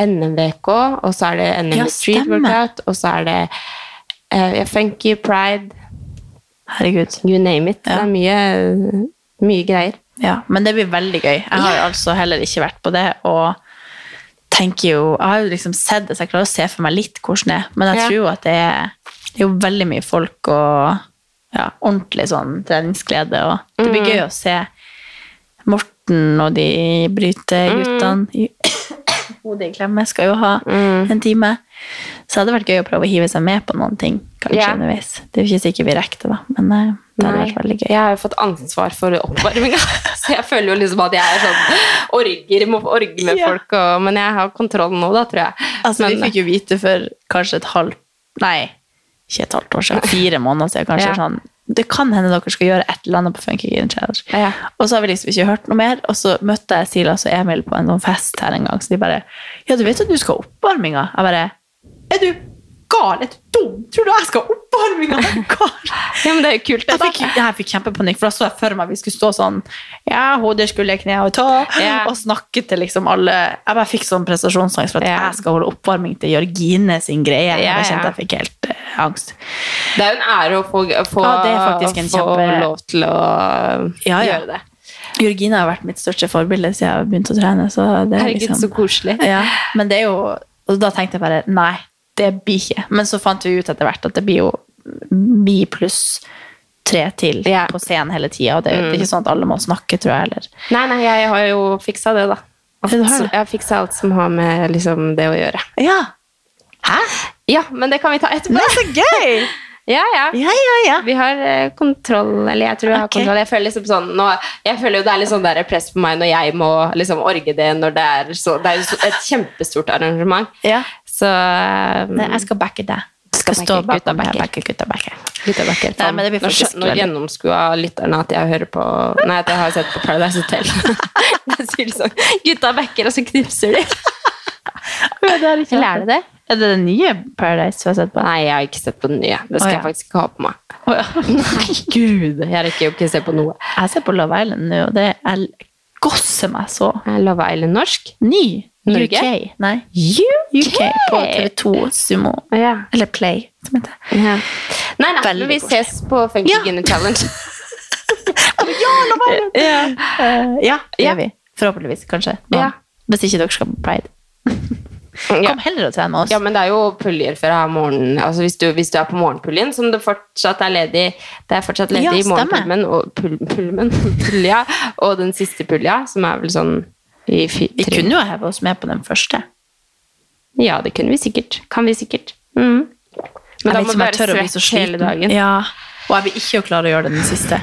NM-VK, og så er det NM Ja, Street. Workout, og så er det eh, ja, Funky Pride, Herregud. you name it. Ja. Det er mye, mye greier. Ja, men det blir veldig gøy. Jeg har Ja. altså heller ikke vært på det, og tenker jo Jeg har jo liksom sett det, så jeg klarer å se for meg litt hvordan det er, men jeg tror jo at det er, det er jo veldig mye folk og ja, ordentlig sånn treningsglede, og det blir Mm. gøy å se Morten og de bryteguttene i hodet i klemme skal jo ha Mm. en time. Så det hadde vært gøy å prøve å hive seg med på noen ting, kanskje yeah. underveis. Det er jo ikke sikkert vi rekker det, da, men eh, det hadde Nei, vært veldig gøy. Jeg har jo fått ansvar for oppvarminga, så jeg føler jo liksom at jeg er sånn orger, må orge med Ja. folk, og, men jeg har kontroll nå, da, tror jeg. Altså, men, vi fikk jo vite for kanskje et halvt Nei, ikke et halvt år siden. Fire måneder siden, kanskje. Ja. sånn Det kan hende dere skal gjøre et eller annet på Funky Guinea Challenge. Ja. Og så har vi liksom ikke hørt noe mer. Og så møtte jeg Silas og Emil på en sånn fest her en gang, så de bare Ja, du vet at du skal ha oppvarminga? Jeg bare Er du gal? Er du dum? Tror du jeg skal ha oppvarming av en kar? ja, men det er jo kult, Jeg fikk, jeg fikk kjempepanikk, for da så jeg for meg vi skulle stå sånn Ja, hodet skulle jeg kne og ta, Ja. og snakke til liksom alle Jeg bare fikk sånn prestasjonsangst for at Ja. jeg skal holde oppvarming til Jørgine sin greie. Jeg Ja, kjente ja. jeg fikk helt uh, angst. Det er jo en ære å få, få, Ja, det er en få kjempe- lov til å Ja, ja. gjøre det. Jørgine har vært mitt største forbilde siden jeg begynte å trene. Så det er Herregud, liksom, så koselig. ja, men det er jo Og da tenkte jeg bare nei, det blir ikke. Men så fant vi ut etter hvert at det blir jo vi pluss tre til yeah. på scenen hele tida. Og det er jo ikke sånn at alle må snakke, tror jeg heller. Nei, nei, jeg har jo fiksa det, da. Alt, det. Jeg har fiksa alt som har med liksom, det å gjøre. Ja. Hæ? Ja, men det kan vi ta etterpå. Det er så gøy! Ja, ja. Ja, ja, ja. Vi har eh, kontroll, eller jeg tror jeg har kontroll. Jeg føler liksom sånn nå, Jeg føler jo det er litt sånn press på meg når jeg må liksom orge det når det er så Det er et kjempestort arrangement. ja. Så Nei, jeg skal backe deg. Skal stå backe gutta backer. Backe gutta backer. Gutta backer. Nei, men det blir Nå faktisk skjø- Nå gjennomskua lytterne at jeg hører på Nei, at jeg har sett på Paradise Hotel. Jeg sier sånn Gutta backer, og så knipser de. Eller er det det? Er det den nye Paradise du har sett på? Nei, jeg har ikke sett på den nye. Det skal oh, ja. jeg faktisk ikke ha på meg. Oh, ja. Gud, jeg rekker jo ikke se på noe. Jeg ser på Love Island nå, og det er gosser meg så. Er Love Island norsk? Ny. Norge? UK. Nei. UK! UK på TV2 Sumo. Ja. Eller Play, som heter. Ja. Nei, nei, Veldig vi ses på Funky Ja. Guinea Challenge. Ja, Love Island! Ja, uh, ja det gjør vi. Forhåpentligvis, kanskje. Ja. Hvis ikke dere skal på Pride. Ja. Kom heller og tren med oss. ja, men det er jo puljer fra morgenen Altså hvis du, hvis du er på morgenpuljen, som det fortsatt er ledig Det er fortsatt ledig Ja, i morgenpulmen og pul, pulmen, pulja, og den siste pulja, som er vel sånn i fi, Vi kunne jo heve oss med på den første. Ja, det kunne vi sikkert. Kan vi sikkert. Mm. Men jeg da må vi være svett hele dagen. Ja. Og jeg vil ikke klare å gjøre det den siste.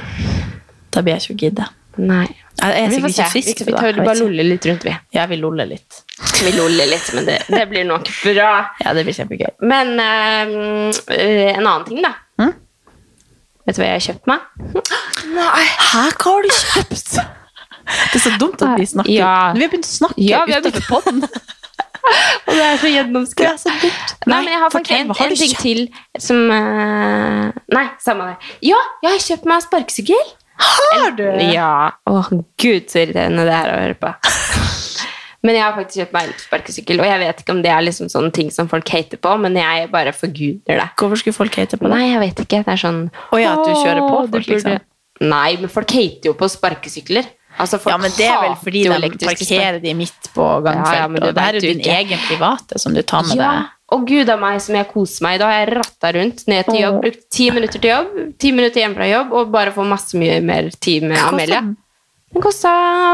Da blir jeg ikke å gidde. Nei. Jeg er Vi får se. frisk. Vi, vi tar bare lolle litt rundt, vi. Ja, vi loller litt. Vi loller litt, men det, det blir nok bra. Ja, det blir kjempegøy. Men uh, en annen ting, da. Mm? Vet du hva jeg har kjøpt meg? Hæ, hva har du kjøpt? Det er så dumt at vi snakker Ja. Vi har begynt å snakke Ja, utenfor podden. Og det er så så dumt. Nei, men jeg har faktisk en, en ting til som uh, Nei, samme det. Ja, jeg har kjøpt meg sparkesykkel. Har du? Ja. Å, gud, så irriterende det er å høre på. Men jeg har faktisk kjøpt meg sparkesykkel, og jeg vet ikke om det er liksom sånne ting som folk hater på, men jeg bare forguder det. Hvorfor skulle folk hate på det? Nei, jeg vet ikke. Det er sånn Å ja, at du kjører på folk, liksom. Nei, men folk hater jo på sparkesykler. Altså, Ja, men det er vel fordi de parkerer de midt på gangfeltet. Ja, ja, og det her er jo din egen private som du tar med Ja, deg. Og gud av meg som jeg koser meg. Da har jeg ratta rundt ned til jobb, brukt ti minutter til jobb, ti minutter hjem fra jobb, og bare få masse mye mer tid med Amelia. den? Kosta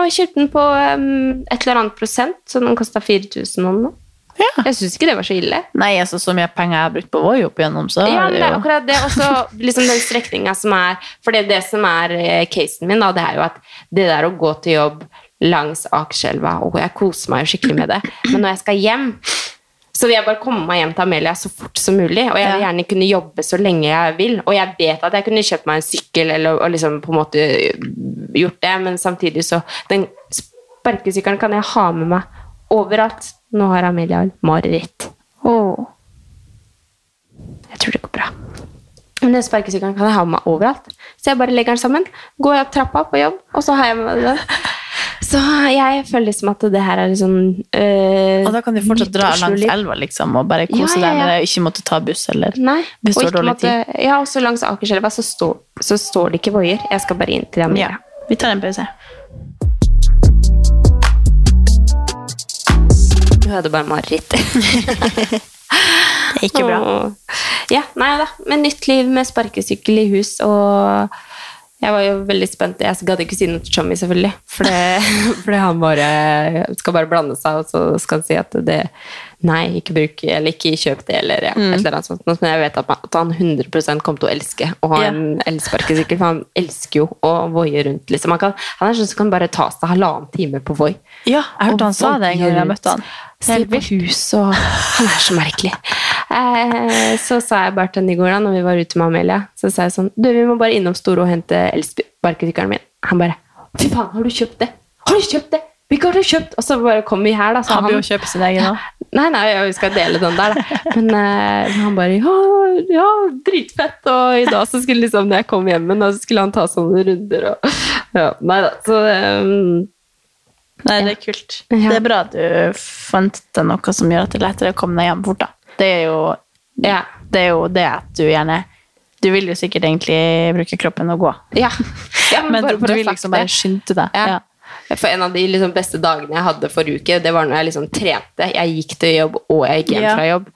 kjøpte den på um, et eller annet prosent, så den kosta 4000 om nå. Ja. Jeg syns ikke det var så ille. Nei, altså så mye penger jeg har brukt på Voi opp igjennom, så Ja, men det er jo akkurat det. Og så liksom den strekninga som er For det, det som er eh, casen min, da, det er jo at det der å gå til jobb langs Akerselva Og jeg koser meg jo skikkelig med det. Men når jeg skal hjem, så vil jeg bare komme meg hjem til Amelia så fort som mulig. Og jeg vil gjerne kunne jobbe så lenge jeg vil. Og jeg vet at jeg kunne kjøpt meg en sykkel eller og liksom på en måte gjort det, men samtidig så Den sparkesykkelen kan jeg ha med meg overalt. Nå har Amelia mareritt. Oh. Jeg tror det går bra. Men den sparkesykkelen kan jeg ha med meg overalt. Så jeg bare legger den sammen, går opp trappa på jobb, og så har jeg med meg den. Så jeg føler liksom at det her er sånn øh, Og da kan du fortsatt dra langs elva liksom, og bare kose Ja, ja, deg ja. med det, og ikke måtte ta buss eller Nei. og ikke måtte, ja, også langs Akerselva så, står- så står det ikke voier. Jeg skal bare inn til dem. Ja, vi tar en pause. Du hadde bare mareritt. Det er ikke bra. Og- Ja, nei da. Men nytt liv med sparkesykkel i hus, og jeg var jo veldig spent. Jeg gadd ikke si noe til Tommy, selvfølgelig. For han bare skal bare blande seg, og så skal han si at det Nei, ikke bruk eller ikke kjøp det, eller ja, Mm. et eller annet sånt. Men jeg vet at, man, at han 100% kommer til å elske å ha en yeah. elsparkesykkel, for han elsker jo å voie rundt. Liksom. Han, kan, han er sånn som kan bare ta seg halvannen time på Voi. Ja, jeg hørte han sa det en gang jeg møtte han. Selv på hus, og han er så merkelig. Eh, så sa jeg bare til henne i går da når vi var ute med Amelia, så sa jeg sånn Du, vi må bare innom Store og hente elsparkesykkelen min. Han bare Fy faen, har du kjøpt det? Har du kjøpt det? Hvilke har du kjøpt? Og så bare kom vi her, da. Så Han bør jo kjøpe sin egen òg. Nei, nei, vi skal dele den der, da. Men eh, han bare ja, ja, dritfett. Og i dag så skulle liksom, når jeg kom hjem, da, så skulle han ta sånne runder og ja, Nei da. Så um, Nei, det er kult. Ja. Det er bra at du fant noe som gjør at det er lettere å komme deg hjem fort. da. Det er jo ja. det, er jo det at du gjerne Du vil jo sikkert egentlig bruke kroppen og gå, Ja. ja men bare du, du vil liksom bare skynde deg. Ja. Ja. For en av de liksom beste dagene jeg hadde forrige uke, det var når jeg liksom trente. Jeg gikk til jobb, og jeg gikk hjem Ja. fra jobb.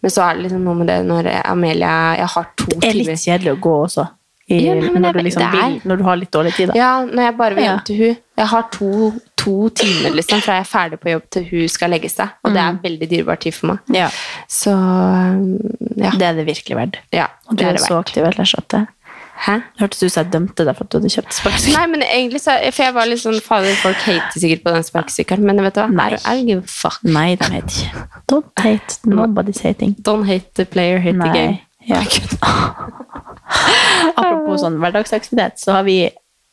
Men så er det liksom noe med det når Amelia Jeg har to Det er litt timer kjedelig å gå også. I, Ja, nei, men når, du liksom vil, når du har litt dårlig tid. Da. Ja, når jeg bare vil hjem Ja. til hun Jeg har to, to timer liksom fra jeg er ferdig på jobb til hun skal legge seg. Og det er veldig dyrebar tid for meg. Ja. Så um, ja. Det er det virkelig verdt. ja Og du er, er så aktiv ellers at det Hæ? hørtes ut som jeg dømte deg for at du hadde kjøpt sparkesykkel. Nei, men egentlig så For jeg var litt sånn Fader, folk hater sikkert på den sparkesykkelen, men vet du hva? Nei. I give fuck. Nei, de heter ikke Don't hate. Nobody's hating. Don't hate the player, hate the game. Ja. Apropos sånn hverdagsaktivitet, så har vi,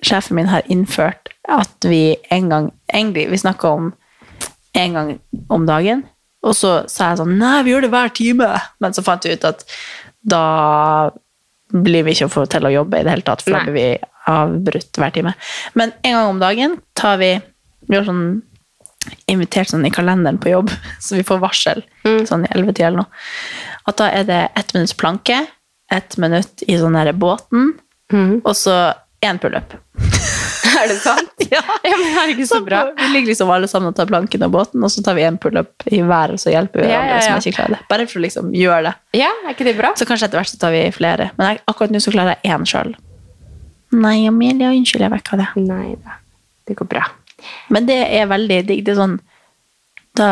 sjefen min har innført at vi en gang, egentlig, vi snakket om en gang om dagen, og så sa jeg sånn, nei, vi gjør det hver time, men så fant vi ut at da blir vi ikke å få til å jobbe i det hele tatt, for da blir vi avbrutt hver time. Men en gang om dagen tar vi, vi har sånn invitert sånn i kalenderen på jobb, så vi får varsel sånn i 11 eller noe. At da er det ett minutts planke, ett minutt i sånn der båten, og så én pullup. Er det sant? Ja. men herregud, så bra. Vi ligger liksom alle sammen og tar planken av båten, og så tar vi en pullup i hver, og så hjelper vi Ja, hverandre ja, ja. som ikke klarer det. Bare for å liksom gjøre det. Ja, er ikke det bra? Så kanskje etter hvert så tar vi flere. Men jeg, akkurat nå så klarer jeg én sjøl. Nei, Amelia, unnskyld, jeg vekka det. Nei da. Det går bra. Men det er veldig digg. Det er sånn Da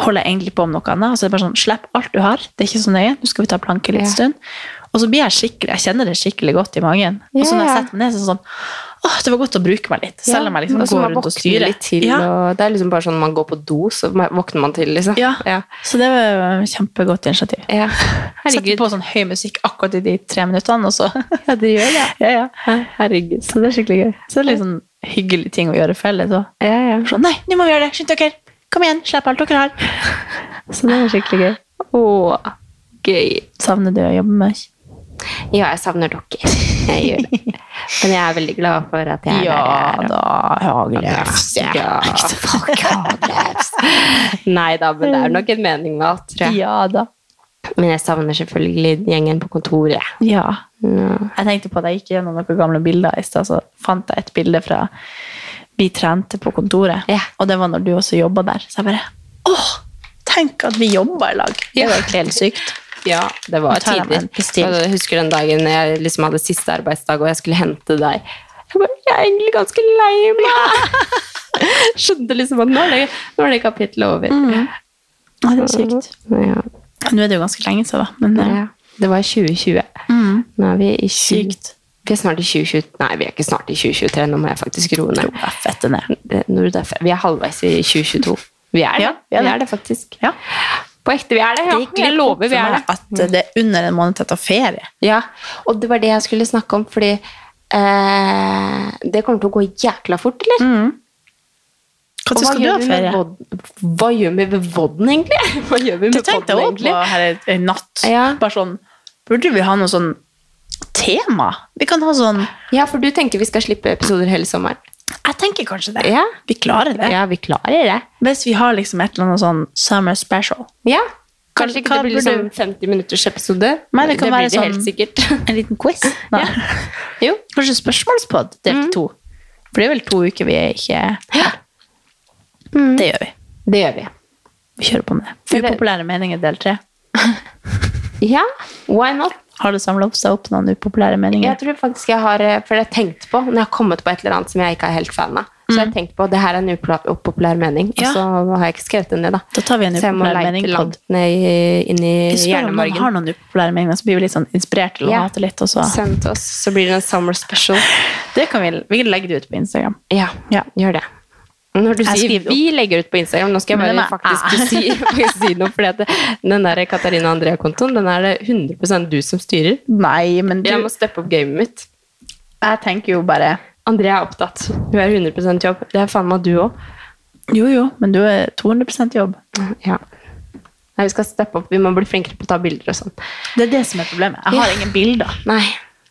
holder jeg egentlig på om noe annet. Altså, det er bare sånn, Slipp alt du har. Det er ikke så nøye. Nå skal vi ta planke litt Ja. stund. Og så blir jeg skikkelig, jeg kjenner det skikkelig godt i magen. Og så når jeg setter meg ned, så er det sånn Åh, det var godt å bruke meg litt. Selv om jeg liksom ja. går rundt og styrer. Litt til, Ja. og det er liksom bare sånn man går på do, så våkner man til, liksom. Ja. ja. Så det var et kjempegodt initiativ. ja. Setter på sånn høy musikk akkurat i de tre minuttene, og så Ja, det gjør det. ja, ja. Herregud, så det er skikkelig gøy. Så det er litt sånn hyggelig ting å gjøre felles òg. Ja, ja. Sånn, nei, nå må vi gjøre det! Skynd dere! Kom igjen, slipp alt dere har! Så det er skikkelig gøy. Åh, gøy. Savner du å jobbe med? Ja, jeg savner dere. Jeg gjør det. Men jeg er veldig glad for at jeg er der jeg er. og- da. Hageløs. Ja, fuck Hagløs. Nei da, men det er nok en mening med alt, tror jeg. Ja da. Men jeg savner selvfølgelig gjengen på kontoret. Ja. Ja. Jeg tenkte på at jeg gikk gjennom noen gamle bilder i stad, så fant jeg et bilde fra vi trente på kontoret. Ja. Og det var når du også jobba der. Så jeg bare Åh! Tenk at vi jobba i lag! Det var egentlig helt sykt. Ja, det var tidlig tider. Og Jeg husker den dagen jeg liksom hadde siste arbeidsdag, og jeg skulle hente deg. Jeg bare, jeg er egentlig ganske lei meg. Skjønte liksom at nå er det, nå er det kapittelet over. Ja, det er sykt. Ja. Nå er det jo ganske lenge siden, da. Men eh, Ja. Det var i 2020. Nå er vi i 20... sykt. Vi er snart i 2023. Nei, vi er ikke snart i 2023. Nå må jeg faktisk roe ned. Det- Vi er halvveis i 2022. Vi er det. Ja, vi, er det. faktisk. Ja. På ekte, vi er det. Ja. Jeg lover, vi er det. at det er under en måned til å ta ferie. Ja, og det var det jeg skulle snakke om, fordi eh, det kommer til å gå jækla fort, eller? Når Og skal du ha ferie? Hva gjør vi med vodden, egentlig? Hva gjør vi med Det tenkte jeg òg på her i natt. Ja. Bare sånn, burde vi ha noe sånn tema? Vi kan ha sånn Ja, for du tenker vi skal slippe episoder hele sommeren. Jeg tenker kanskje det. Ja. Vi klarer det. Ja, vi klarer det. Hvis vi har liksom et eller annet sånn summer special. Ja. Kanskje ikke det blir liksom 50 minutters episode. Men det kan blir være det helt sånn- sikkert. En liten quiz. Ja. Jo. Kanskje spørsmålspod delt Mm. to. For det er vel to uker vi er ikke Det gjør vi. Det gjør vi. Vi kjører på med det. Det- Upopulære meninger del tre. Ja, why not? Har det samla seg opp noen upopulære meninger? Jeg tror faktisk jeg har eh, For jeg har tenkt på når jeg har kommet på et eller annet som jeg ikke er helt fan av. Så jeg har tenkt på det her er en upopulær, upopulær mening, Mm. Ja. og så har jeg ikke skrevet den ned. da. Da tar vi en Så jeg må upopulær leite mening langt ned i, inn i noen har noen upopulære meninger, så blir vi litt sånn inspirert til å Ja. hate litt. Og så. Send til oss, så blir det en summer special. Det kan vi, vi kan legge det ut på Instagram. Ja, Ja. gjør det. Når du Jeg sier vi legger ut på Instagram, nå skal jeg bare faktisk meg. si, si noe, For den der Katarina Andrea-kontoen, den er det 100% du som styrer. Nei, men du, Jeg må steppe opp gamet mitt. jeg tenker jo bare Andrea er opptatt. Hun er 100% jobb. Det er faen meg du òg. Jo, jo, men du er 200% jobb. Ja. Nei, vi skal steppe opp. Vi må bli flinkere på å ta bilder og sånn. Det er det som er problemet. Jeg har Ja. ingen bilder. Nei.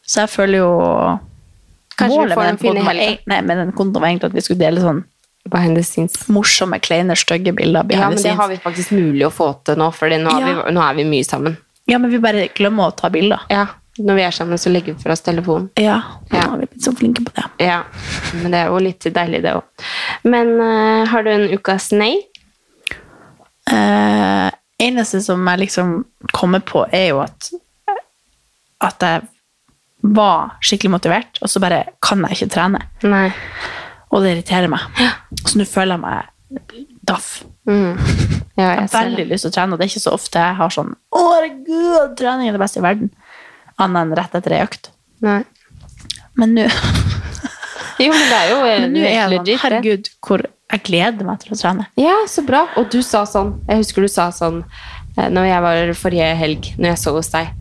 Så jeg føler jo Kanskje Målet får med den den, var, nei, med den kontoen var egentlig at vi skulle dele sånn Behind the scenes. morsomme, kleine, stygge bilder. Ja, behind men det har vi faktisk mulig å få til nå, for nå, Ja. vi- nå er vi mye sammen. ja, men vi bare glemmer å ta bilder. Ja, Når vi er sammen, så legger vi fra oss telefonen. Ja, Ja. nå har vi blitt så flinke på det. Ja, Men det er jo litt deilig, det òg. Men uh, har du en ukas nei? Uh, eneste som jeg liksom kommer på, er jo at at jeg var skikkelig motivert, og så bare kan jeg ikke trene. Nei. Og det irriterer meg. Så nå føler jeg meg daff. Mm. Ja, Jeg jeg har veldig det. lyst til å trene, og det er ikke så ofte jeg har sånn Å, herregud, trening er det beste i verden. Annet enn rett etter ei økt. Nei. Men nå Jo, men det er jo eh, men nå er jeg sånn, herregud, hvor jeg gleder meg til å trene. Ja, så bra. Og du sa sånn Jeg husker du sa sånn eh, Når jeg var forrige helg, når jeg så hos deg,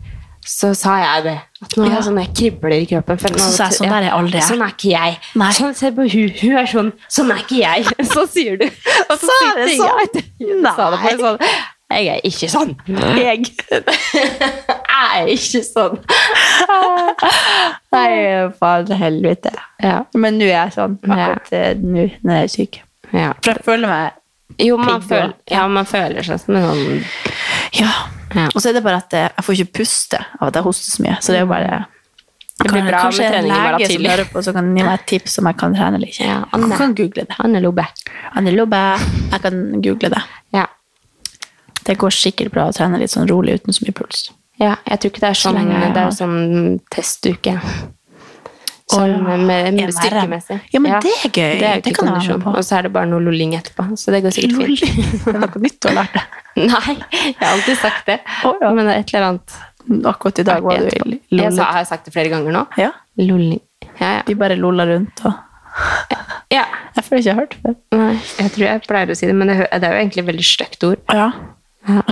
så sa jeg det. At nå Ja. jeg sånn jeg kribler i kroppen. for Så er jeg, sånn er aldri. Sånn er ikke jeg. Nei. Sånn, se på hun, hun er sånn Sånn er ikke jeg. Så sier du. Og så Sa det sånn? jeg- sa det bare sånn. Jeg er ikke sånn. Jeg. Er ikke sånn. Nei, faen helvete. Ja. Men nå er jeg sånn. Akkurat ja. nå når jeg er syk. ja. For jeg føler meg Jo, man føler, ja. ja, man føler seg som en sånn Ja. Ja. Og så er det bare at eh, jeg får ikke puste av at jeg hoster så mye. Så det er jo bare Det blir bra Kanskje en lege som hører på, så kan gi meg et tips om jeg kan trene eller ikke. Ja, Anne. kan google det. Anne Lobbe. Anne Lobbe, jeg kan google det. Ja. Det går sikkert bra å trene litt sånn rolig uten så mye puls. ja. Jeg tror ikke det er sånn, lenge jeg det er sånn testuke. Ja. med, med styrkemessig. Ja, men det er gøy. Det er Det kan jeg være med på. Og så er det bare noe lolling etterpå. Så det går sikkert fint. Det er noe nytt du har lært deg. Nei, jeg har alltid sagt det. Oh, ja. Men det er et eller annet Akkurat i dag var du lolling. Jeg har sagt det flere ganger nå? Ja, Lolling. Ja, ja. vi bare lolla rundt og ja. Jeg føler ikke jeg har hørt før. Nei, jeg tror jeg pleier å si det, men det, er jo egentlig et veldig stygt ord. Ja. Ja,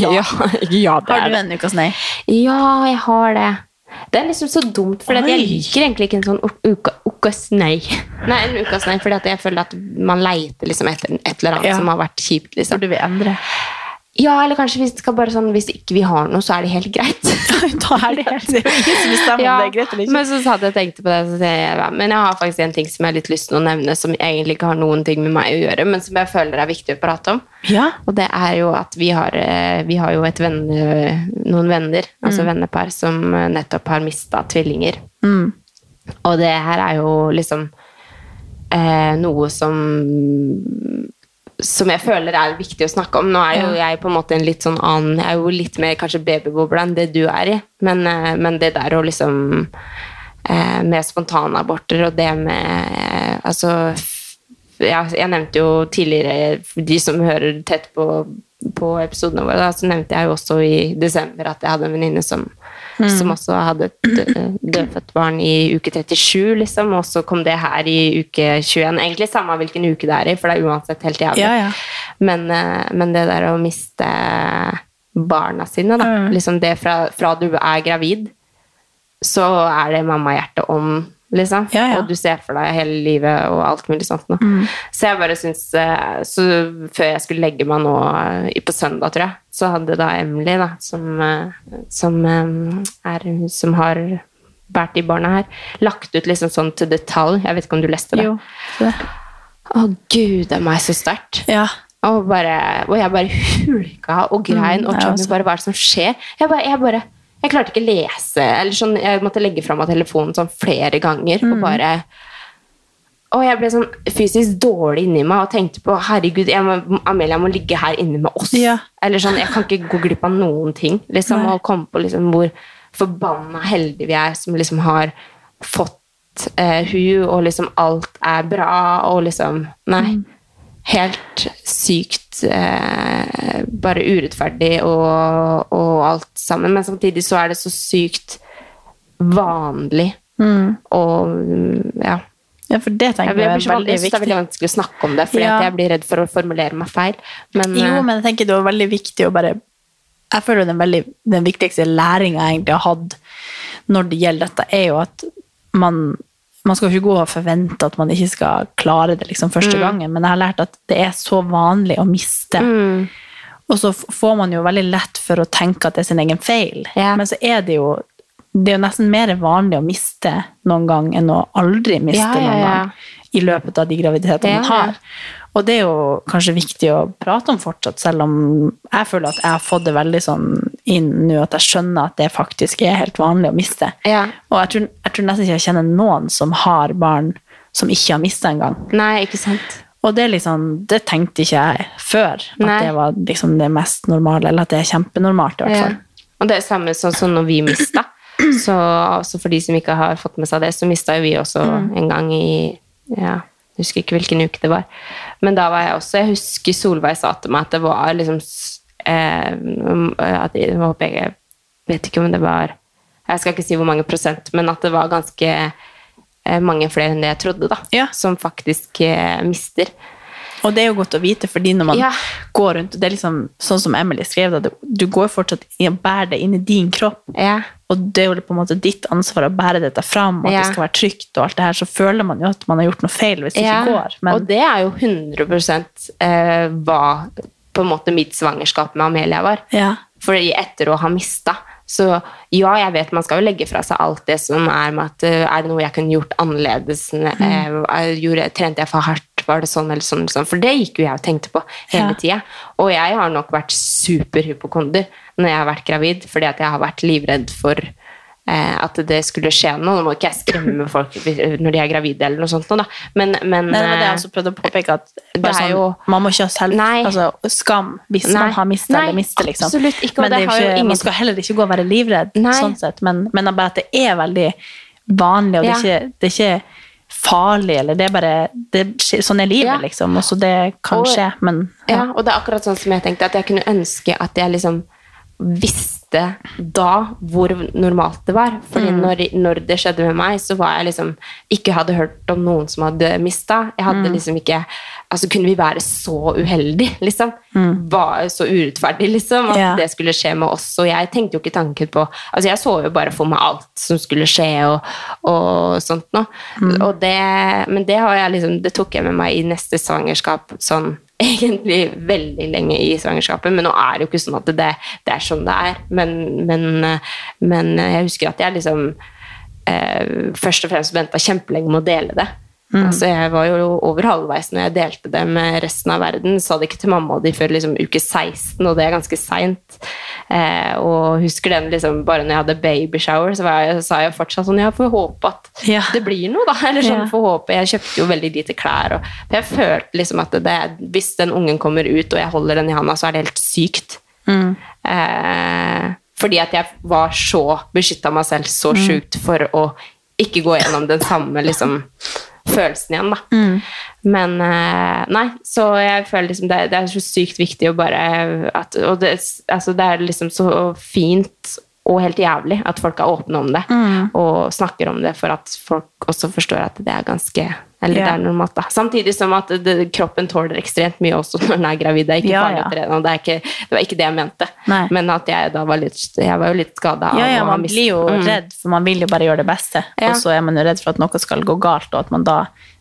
ja det Har er du det. en ukas nei? Ja, jeg har det. Det er liksom så dumt, for jeg liker egentlig ikke en sånn uka, ukas nei. Nei, en ukas nei, fordi at jeg føler at man leiter liksom etter et eller annet Ja. som har vært kjipt. liksom. Burde vi endre? Ja, eller kanskje vi skal bare sånn, hvis ikke vi har noe, så er det helt greit. da er det helt det er Ja, greit. Men så hadde jeg tenkt på det, så sier jeg, ja, men jeg har faktisk en ting som jeg har litt lyst til å nevne, som egentlig ikke har noen ting med meg å gjøre, men som jeg føler er viktig å prate om. Ja. Og det er jo at vi har, eh, vi har jo et venner, noen venner, altså vennepar, som eh, nettopp har mista tvillinger. Mm. Og det her er jo liksom eh, noe som som jeg føler er viktig å snakke om. Nå er jo jeg på en måte en litt sånn annen Jeg er jo litt mer kanskje babybobla enn det du er i, men, eh, men det der å liksom eh, Med spontanaborter og det med Altså Jeg nevnte jo tidligere, de som hører tett på, på episodene våre, da, så nevnte jeg jo også i desember at jeg hadde en venninne som, som også hadde et dødfødt barn i uke 37, liksom, og så kom det her i uke 21. Egentlig samme hvilken uke det er i, for det er uansett helt jævlig. Ja, ja. Men, eh, men det der å miste barna sine, da, Mm. liksom det fra, fra du er gravid, så er det mammahjertet om, liksom. Ja, ja. Og du ser for deg hele livet og alt mulig sånt. Mm. Så jeg bare syns eh, Så før jeg skulle legge meg nå eh, på søndag, tror jeg, så hadde da Emily, da, som, eh, som, er, som har båret de barna her, lagt ut liksom sånn til detalj. Jeg vet ikke om du leste det? Jo. det. Å, gud, det er meg så sterkt. Ja. Og, bare, og jeg bare hulka og grein, Mm, og Tommy bare Hva er det som skjer? Jeg bare, jeg bare Jeg klarte ikke å lese. Eller sånn, jeg måtte legge fra meg telefonen sånn flere ganger. Mm. Og bare Og jeg ble sånn fysisk dårlig inni meg og tenkte på herregud, jeg må, Amelia må ligge her inne med oss. Ja. Eller sånn, Jeg kan ikke gå glipp av noen ting. liksom, Nei. Og komme på liksom hvor forbanna heldige vi er som liksom har fått eh, hun, og liksom alt er bra, og liksom Nei. Helt sykt eh, bare urettferdig og, og alt sammen. Men samtidig så er det så sykt vanlig Mm. og ja. ja, for det Jeg, tenker blir jeg er veldig jeg synes det er veldig vanskelig å snakke om det, fordi Ja. jeg blir redd for å formulere meg feil. Men, Jo, eh, men jeg tenker det var veldig viktig å bare Jeg føler den, veldig, den viktigste læringa jeg egentlig har hatt når det gjelder dette, er jo at man man skal ikke gå og forvente at man ikke skal klare det liksom første Mm. gangen, men jeg har lært at det er så vanlig å miste. mm, Og så får man jo veldig lett for å tenke at det er sin egen feil. yeah. Men så er det jo det er jo nesten mer vanlig å miste noen gang enn å aldri miste Ja, ja, noen gang i løpet av de graviditetene man Ja, ja. har. Og det er jo kanskje viktig å prate om fortsatt, selv om jeg føler at jeg har fått det veldig sånn inn nå, at jeg skjønner at det faktisk er helt vanlig å miste. ja. Og jeg tror, jeg tror nesten ikke jeg kjenner noen som har barn som ikke har mista engang. Nei, ikke sant. Og det, liksom, det tenkte ikke jeg før, at Nei. det var liksom det mest normale, eller at det er kjempenormalt i hvert Ja. Og det er samme sånn som når vi mista. Så også for de som ikke har fått med seg det, så mista jo vi også Mm. en gang i ja, Jeg husker ikke hvilken uke det var. Men da var jeg også Jeg husker Solveig sa til meg at det var liksom eh, at jeg, jeg vet ikke om det var Jeg skal ikke si hvor mange prosent, men at det var ganske eh, mange flere enn det jeg trodde, da. Ja. Som faktisk eh, mister. Og det er jo godt å vite, fordi når man Ja. går rundt Det er liksom sånn som Emily skrev det, du går fortsatt i å bære det inn i din kropp. Ja. Og det er jo på en måte ditt ansvar å bære dette fram, og Ja. det skal være trygt, og alt det her, så føler man jo at man har gjort noe feil hvis det ikke går. Men Og det er jo 100 eh, hva på en måte mitt svangerskap med Amelia var. ja. Fordi etter å ha mista Så ja, jeg vet man skal jo legge fra seg alt det som er med at eh, Er det noe jeg kunne gjort annerledes? Mm. Eh, gjorde, trente jeg for hardt? Var det sånn eller sånn? Eller sånn? For det gikk jo jeg og tenkte på hele Ja. tida. Og jeg har nok vært superhypokonder når jeg har vært gravid, fordi at jeg har vært livredd for at det skulle skje noe. Nå må ikke jeg skremme folk når de er gravide, eller noe sånt, da. men, men Nei, det var det jeg eh, også prøvde å påpeke, at er sånn, jo- man må ikke ha selv, altså, skam hvis Nei. man har Nei, eller mister, liksom. absolutt ikke, Men det det er ikke, ingen- man skal heller ikke gå og være livredd, sånn sett, men, men bare at det er veldig vanlig, og det, er ikke, det er ikke farlig, eller det er bare, det, sånn er livet, Ja. liksom, Også det kan skje, men Ja, og det er akkurat sånn som jeg tenkte, at jeg kunne ønske at jeg liksom visste visste da hvor normalt det var. Fordi Mm. når, når det skjedde med meg, så var jeg liksom Ikke hadde hørt om noen som hadde mista. Jeg hadde Mm. liksom ikke Altså, kunne vi være så uheldige, liksom? Var så urettferdig, liksom, at yeah. Det skulle skje med oss. Og jeg tenkte jo ikke tanken på Altså, jeg så jo bare for meg alt som skulle skje, og, og sånt noe. Mm. Og det, men det har jeg liksom Det tok jeg med meg i neste svangerskap sånn egentlig veldig lenge i svangerskapet, men nå er det jo ikke sånn at det, det er sånn det er. Men, men, men jeg husker at jeg liksom eh, først og fremst venta kjempelenge med å dele det. Altså, jeg var jo over halvveis når jeg delte det med resten av verden. Sa det ikke til mamma og de før liksom, uke 16, og det er ganske seint. Eh, og husker den liksom, bare når jeg hadde babyshower, så var jeg, sa jeg fortsatt sånn Jeg får håpe at Ja. det blir noe, da. Eller sånn, Ja. får håpe. Jeg kjøpte jo veldig lite klær. Og, for jeg følte liksom at det, hvis den ungen kommer ut, og jeg holder den i handa, så er det helt sykt. Eh, fordi at jeg var så beskytta meg selv så sjukt for å ikke gå gjennom den samme liksom, følelsen igjen, da. Men eh, nei, så jeg føler liksom det, det er så sykt viktig å bare at, Og det, altså, det er liksom så fint og helt jævlig at folk er åpne om det og snakker om det for at folk også forstår at det er ganske eller yeah. det er normalt, da. Samtidig som at det, kroppen tåler ekstremt mye også når den er gravid. Det er ikke Ja, farlig å trene, og det, ikke, det var ikke det jeg mente. Nei. Men at jeg da var litt Jeg var jo litt skada Ja, ja, man blir jo Mm. redd, for man vil jo bare gjøre det beste. Ja. Og så er man jo redd for at noe skal gå galt, og at man da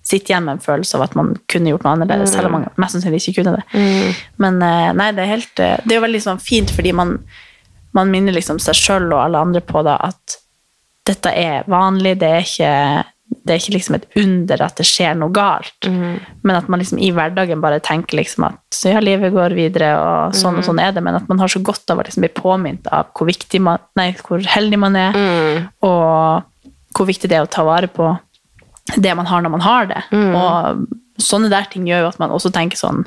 sitter igjen med en følelse av at man kunne gjort noe annerledes, selv om man mest sannsynlig ikke kunne det. Men eh, nei, det er helt eh, Det er jo veldig sånn fint, fordi man, man minner liksom seg sjøl og alle andre på da at dette er vanlig, det er ikke det er ikke liksom et under at det skjer noe galt, men at man liksom i hverdagen bare tenker liksom at så ja, livet går videre, og sånn og sånn er det, men at man har så godt av å liksom bli påminnet av hvor, viktig man, nei, hvor heldig man er, og hvor viktig det er å ta vare på det man har når man har det. Og sånne der ting gjør jo at man også tenker sånn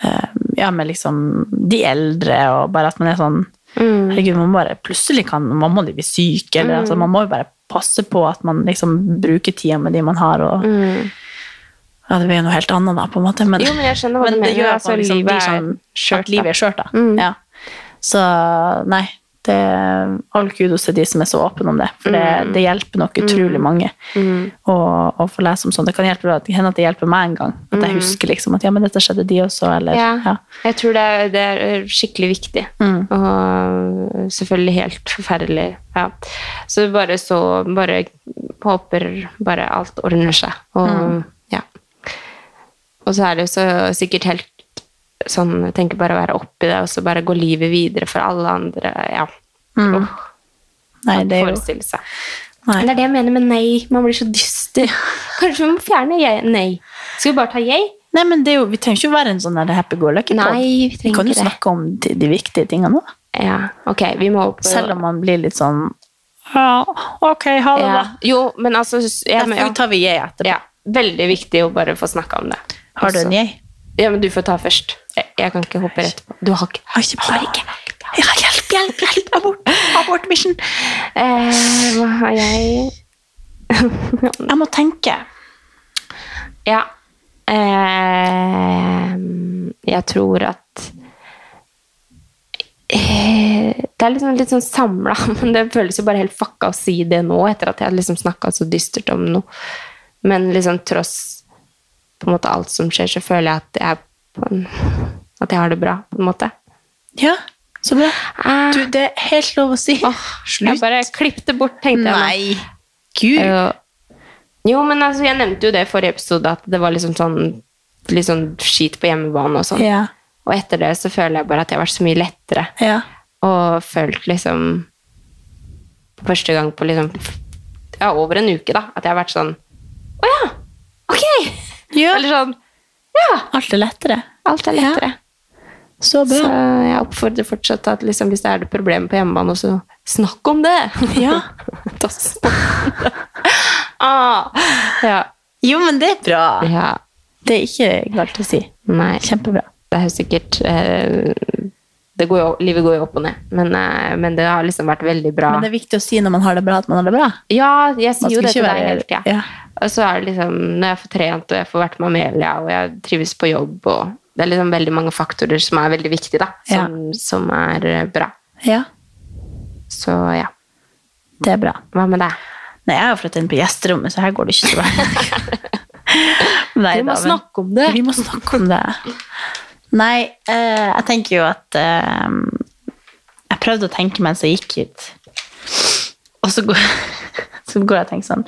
eh, ja, med liksom de eldre, og bare at man er sånn Herregud, man bare plutselig kan man må bli syk, eller altså, man må jo bare passe på at man liksom bruker tida med de man har, og Ja, det blir noe helt annet, da, på en måte, men, Jo, men jeg skjønner hva du det mener. gjør at Altså, at, liksom livet er sånn skjørt, At livet er skjørt, da. Mm. Ja. Så nei, det er all kudos til de som er så åpne om det, for det, Mm. det hjelper nok utrolig mange å, å få lese om sånt. Det kan hjelpe, hende at det hjelper meg en gang, at jeg husker liksom at ja, men dette skjedde de også, eller Mm. Ja, ja. jeg tror det er, det er skikkelig viktig. Mm. Og selvfølgelig helt forferdelig. Ja. Så bare så Bare håper bare alt ordner seg. Og Mm. ja. Og så er det jo så sikkert helt sånn Jeg tenker bare å være oppi det, og så bare gå livet videre for alle andre. Ja. Åh, Nei, det er jo. Nei. Det er det jeg mener med nei. Man blir så dyster. Kanskje vi må fjerne jeg, nei. Skal vi bare ta jeg? Nei, men det jo, Vi trenger ikke å være en sånn happy go lucky-pod. Nei, vi Vi trenger kan jo snakke om de, viktige tingene òg. Ja, ok. Vi må opp Selv om man blir litt sånn Ja, ok, ha det, ja. da. Jo, men altså ja, men, ja. tar vi jeg etterpå. ja. Veldig viktig å bare få snakka om det. Har du en jeg? Ja, men du får ta først. Jeg, jeg kan ikke hoppe rett på. Du har ikke Har ikke Har ikke. Ja, hjelp, hjelp, hjelp! Abort! Abort mission! Eh, hva har jeg Jeg må tenke. Ja. Eh, jeg tror at eh, Det er liksom litt sånn samla, men det føles jo bare helt fucka å si det nå, etter at jeg hadde liksom snakka så dystert om noe. Men liksom tross på en måte alt som skjer, så føler jeg at jeg, en, at jeg har det bra, på en måte. Ja, så bra. Eh, Du, det er helt lov å si. jeg bare klippet det bort, tenkte jeg. Nei. Gud. Jo. Jo, men altså, jeg nevnte jo det i forrige episode, at det var liksom sånn litt sånn skit på hjemmebane og sånn. Ja. Og etter det så føler jeg bare at jeg har vært så mye lettere. Ja. Og følt liksom Første gang på liksom Ja, over en uke, da. At jeg har vært sånn Å ja! Ok! ja. Eller sånn Ja! Alt er lettere. Alt er lettere. Så bra. Så jeg oppfordrer fortsatt at liksom, hvis det er det problemet på hjemmebane, så snakk om det! Ja. Ta snakk om det. ah, ja. Jo, men det er bra. ja. Det er ikke galt å si. Nei. Kjempebra. Det er jo sikkert eh, går jo, Livet går jo opp og ned, men, eh, men det har liksom vært veldig bra. Men det er viktig å si når man har det bra, at man har det bra. Ja, jeg sier jo det til deg hele tida. ja. Og så er det liksom, når jeg får trent, og jeg får vært med Amelia, og jeg trives på jobb, og det er liksom veldig mange faktorer som er veldig viktige, da, som, som er eh, bra. Ja. Så ja. Det er bra. Hva med deg? Nei, jeg har flyttet inn på gjesterommet, så her går det ikke så bra. Nei, Vi må da, men- snakke om det. Vi må snakke om det. Nei, eh, jeg tenker jo at eh, Jeg prøvde å tenke mens jeg gikk ut. Og så går, så går jeg og tenker sånn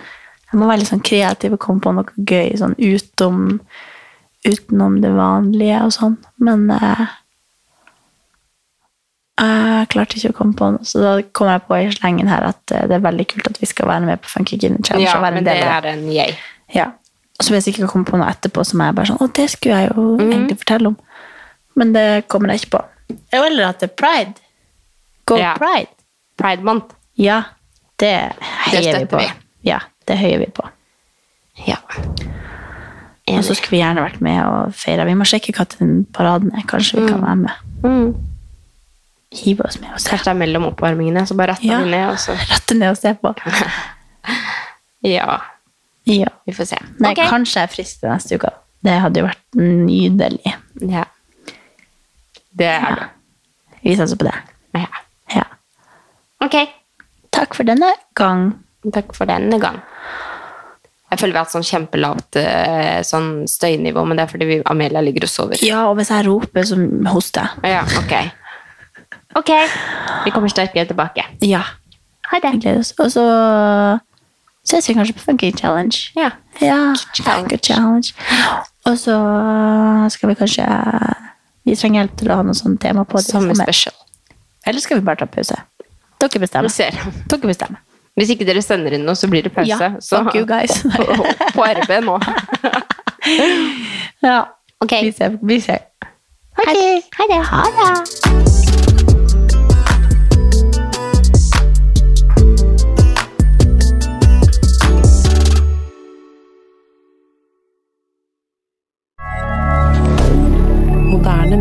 Jeg må være litt sånn kreativ og komme på noe gøy sånn utom, utenom det vanlige og sånn. Men eh, jeg klarte ikke å komme på noe, så da kom jeg på i slengen her at eh, det er veldig kult at vi skal være med på Funky Guinea Challenge. Ja, men det er en yay. ja. Og så hvis jeg ikke komme på noe etterpå, som er bare sånn Å, det skulle jeg jo Mhm. egentlig fortelle om. Men det kommer jeg ikke på. Eller at det er pride. Go Ja. pride. Pride month. Ja, det heier vi på. vi. Ja, det høyer vi på. Ja. Og så skulle vi gjerne vært med og feire. Vi må sjekke hva den paraden er. Kanskje vi kan være med. Mm. Hive oss med og se. Kanskje det er mellom oppvarmingene, så bare Ja. ned, og så Rette ned og se på. Ja, Ja. vi får se. Nei, okay. kanskje jeg er frisk til neste uke. Det hadde jo vært nydelig. Ja. Det er det. Vi satser på det. Ja. Ja. Ok. Takk for denne gang. Takk for denne gang. Jeg føler vi har hatt sånn kjempelavt eh, sånn støynivå, men det er fordi vi, Amelia ligger og sover. Ja, og hvis jeg roper, så hoster jeg. Ja, ok. Ok. Vi kommer sterkere tilbake. Ja. Ha det. Vi gleder oss. Og så ses vi kanskje på Funky Challenge. Ja. Ja, Funky Challenge. Og så skal vi kanskje Vi trenger hjelp til å ha noe sånt tema på det. Samme Sommer. special. Eller skal vi bare ta pause? Dere Vi bestemmer. ser. Dere bestemmer. Hvis ikke dere sender inn noe, så blir det pause. Ja, så fuck you guys. på, på RB nå. ja. Ok. Vi ser. Vi ser. Okay. det. Ha det. Ha det.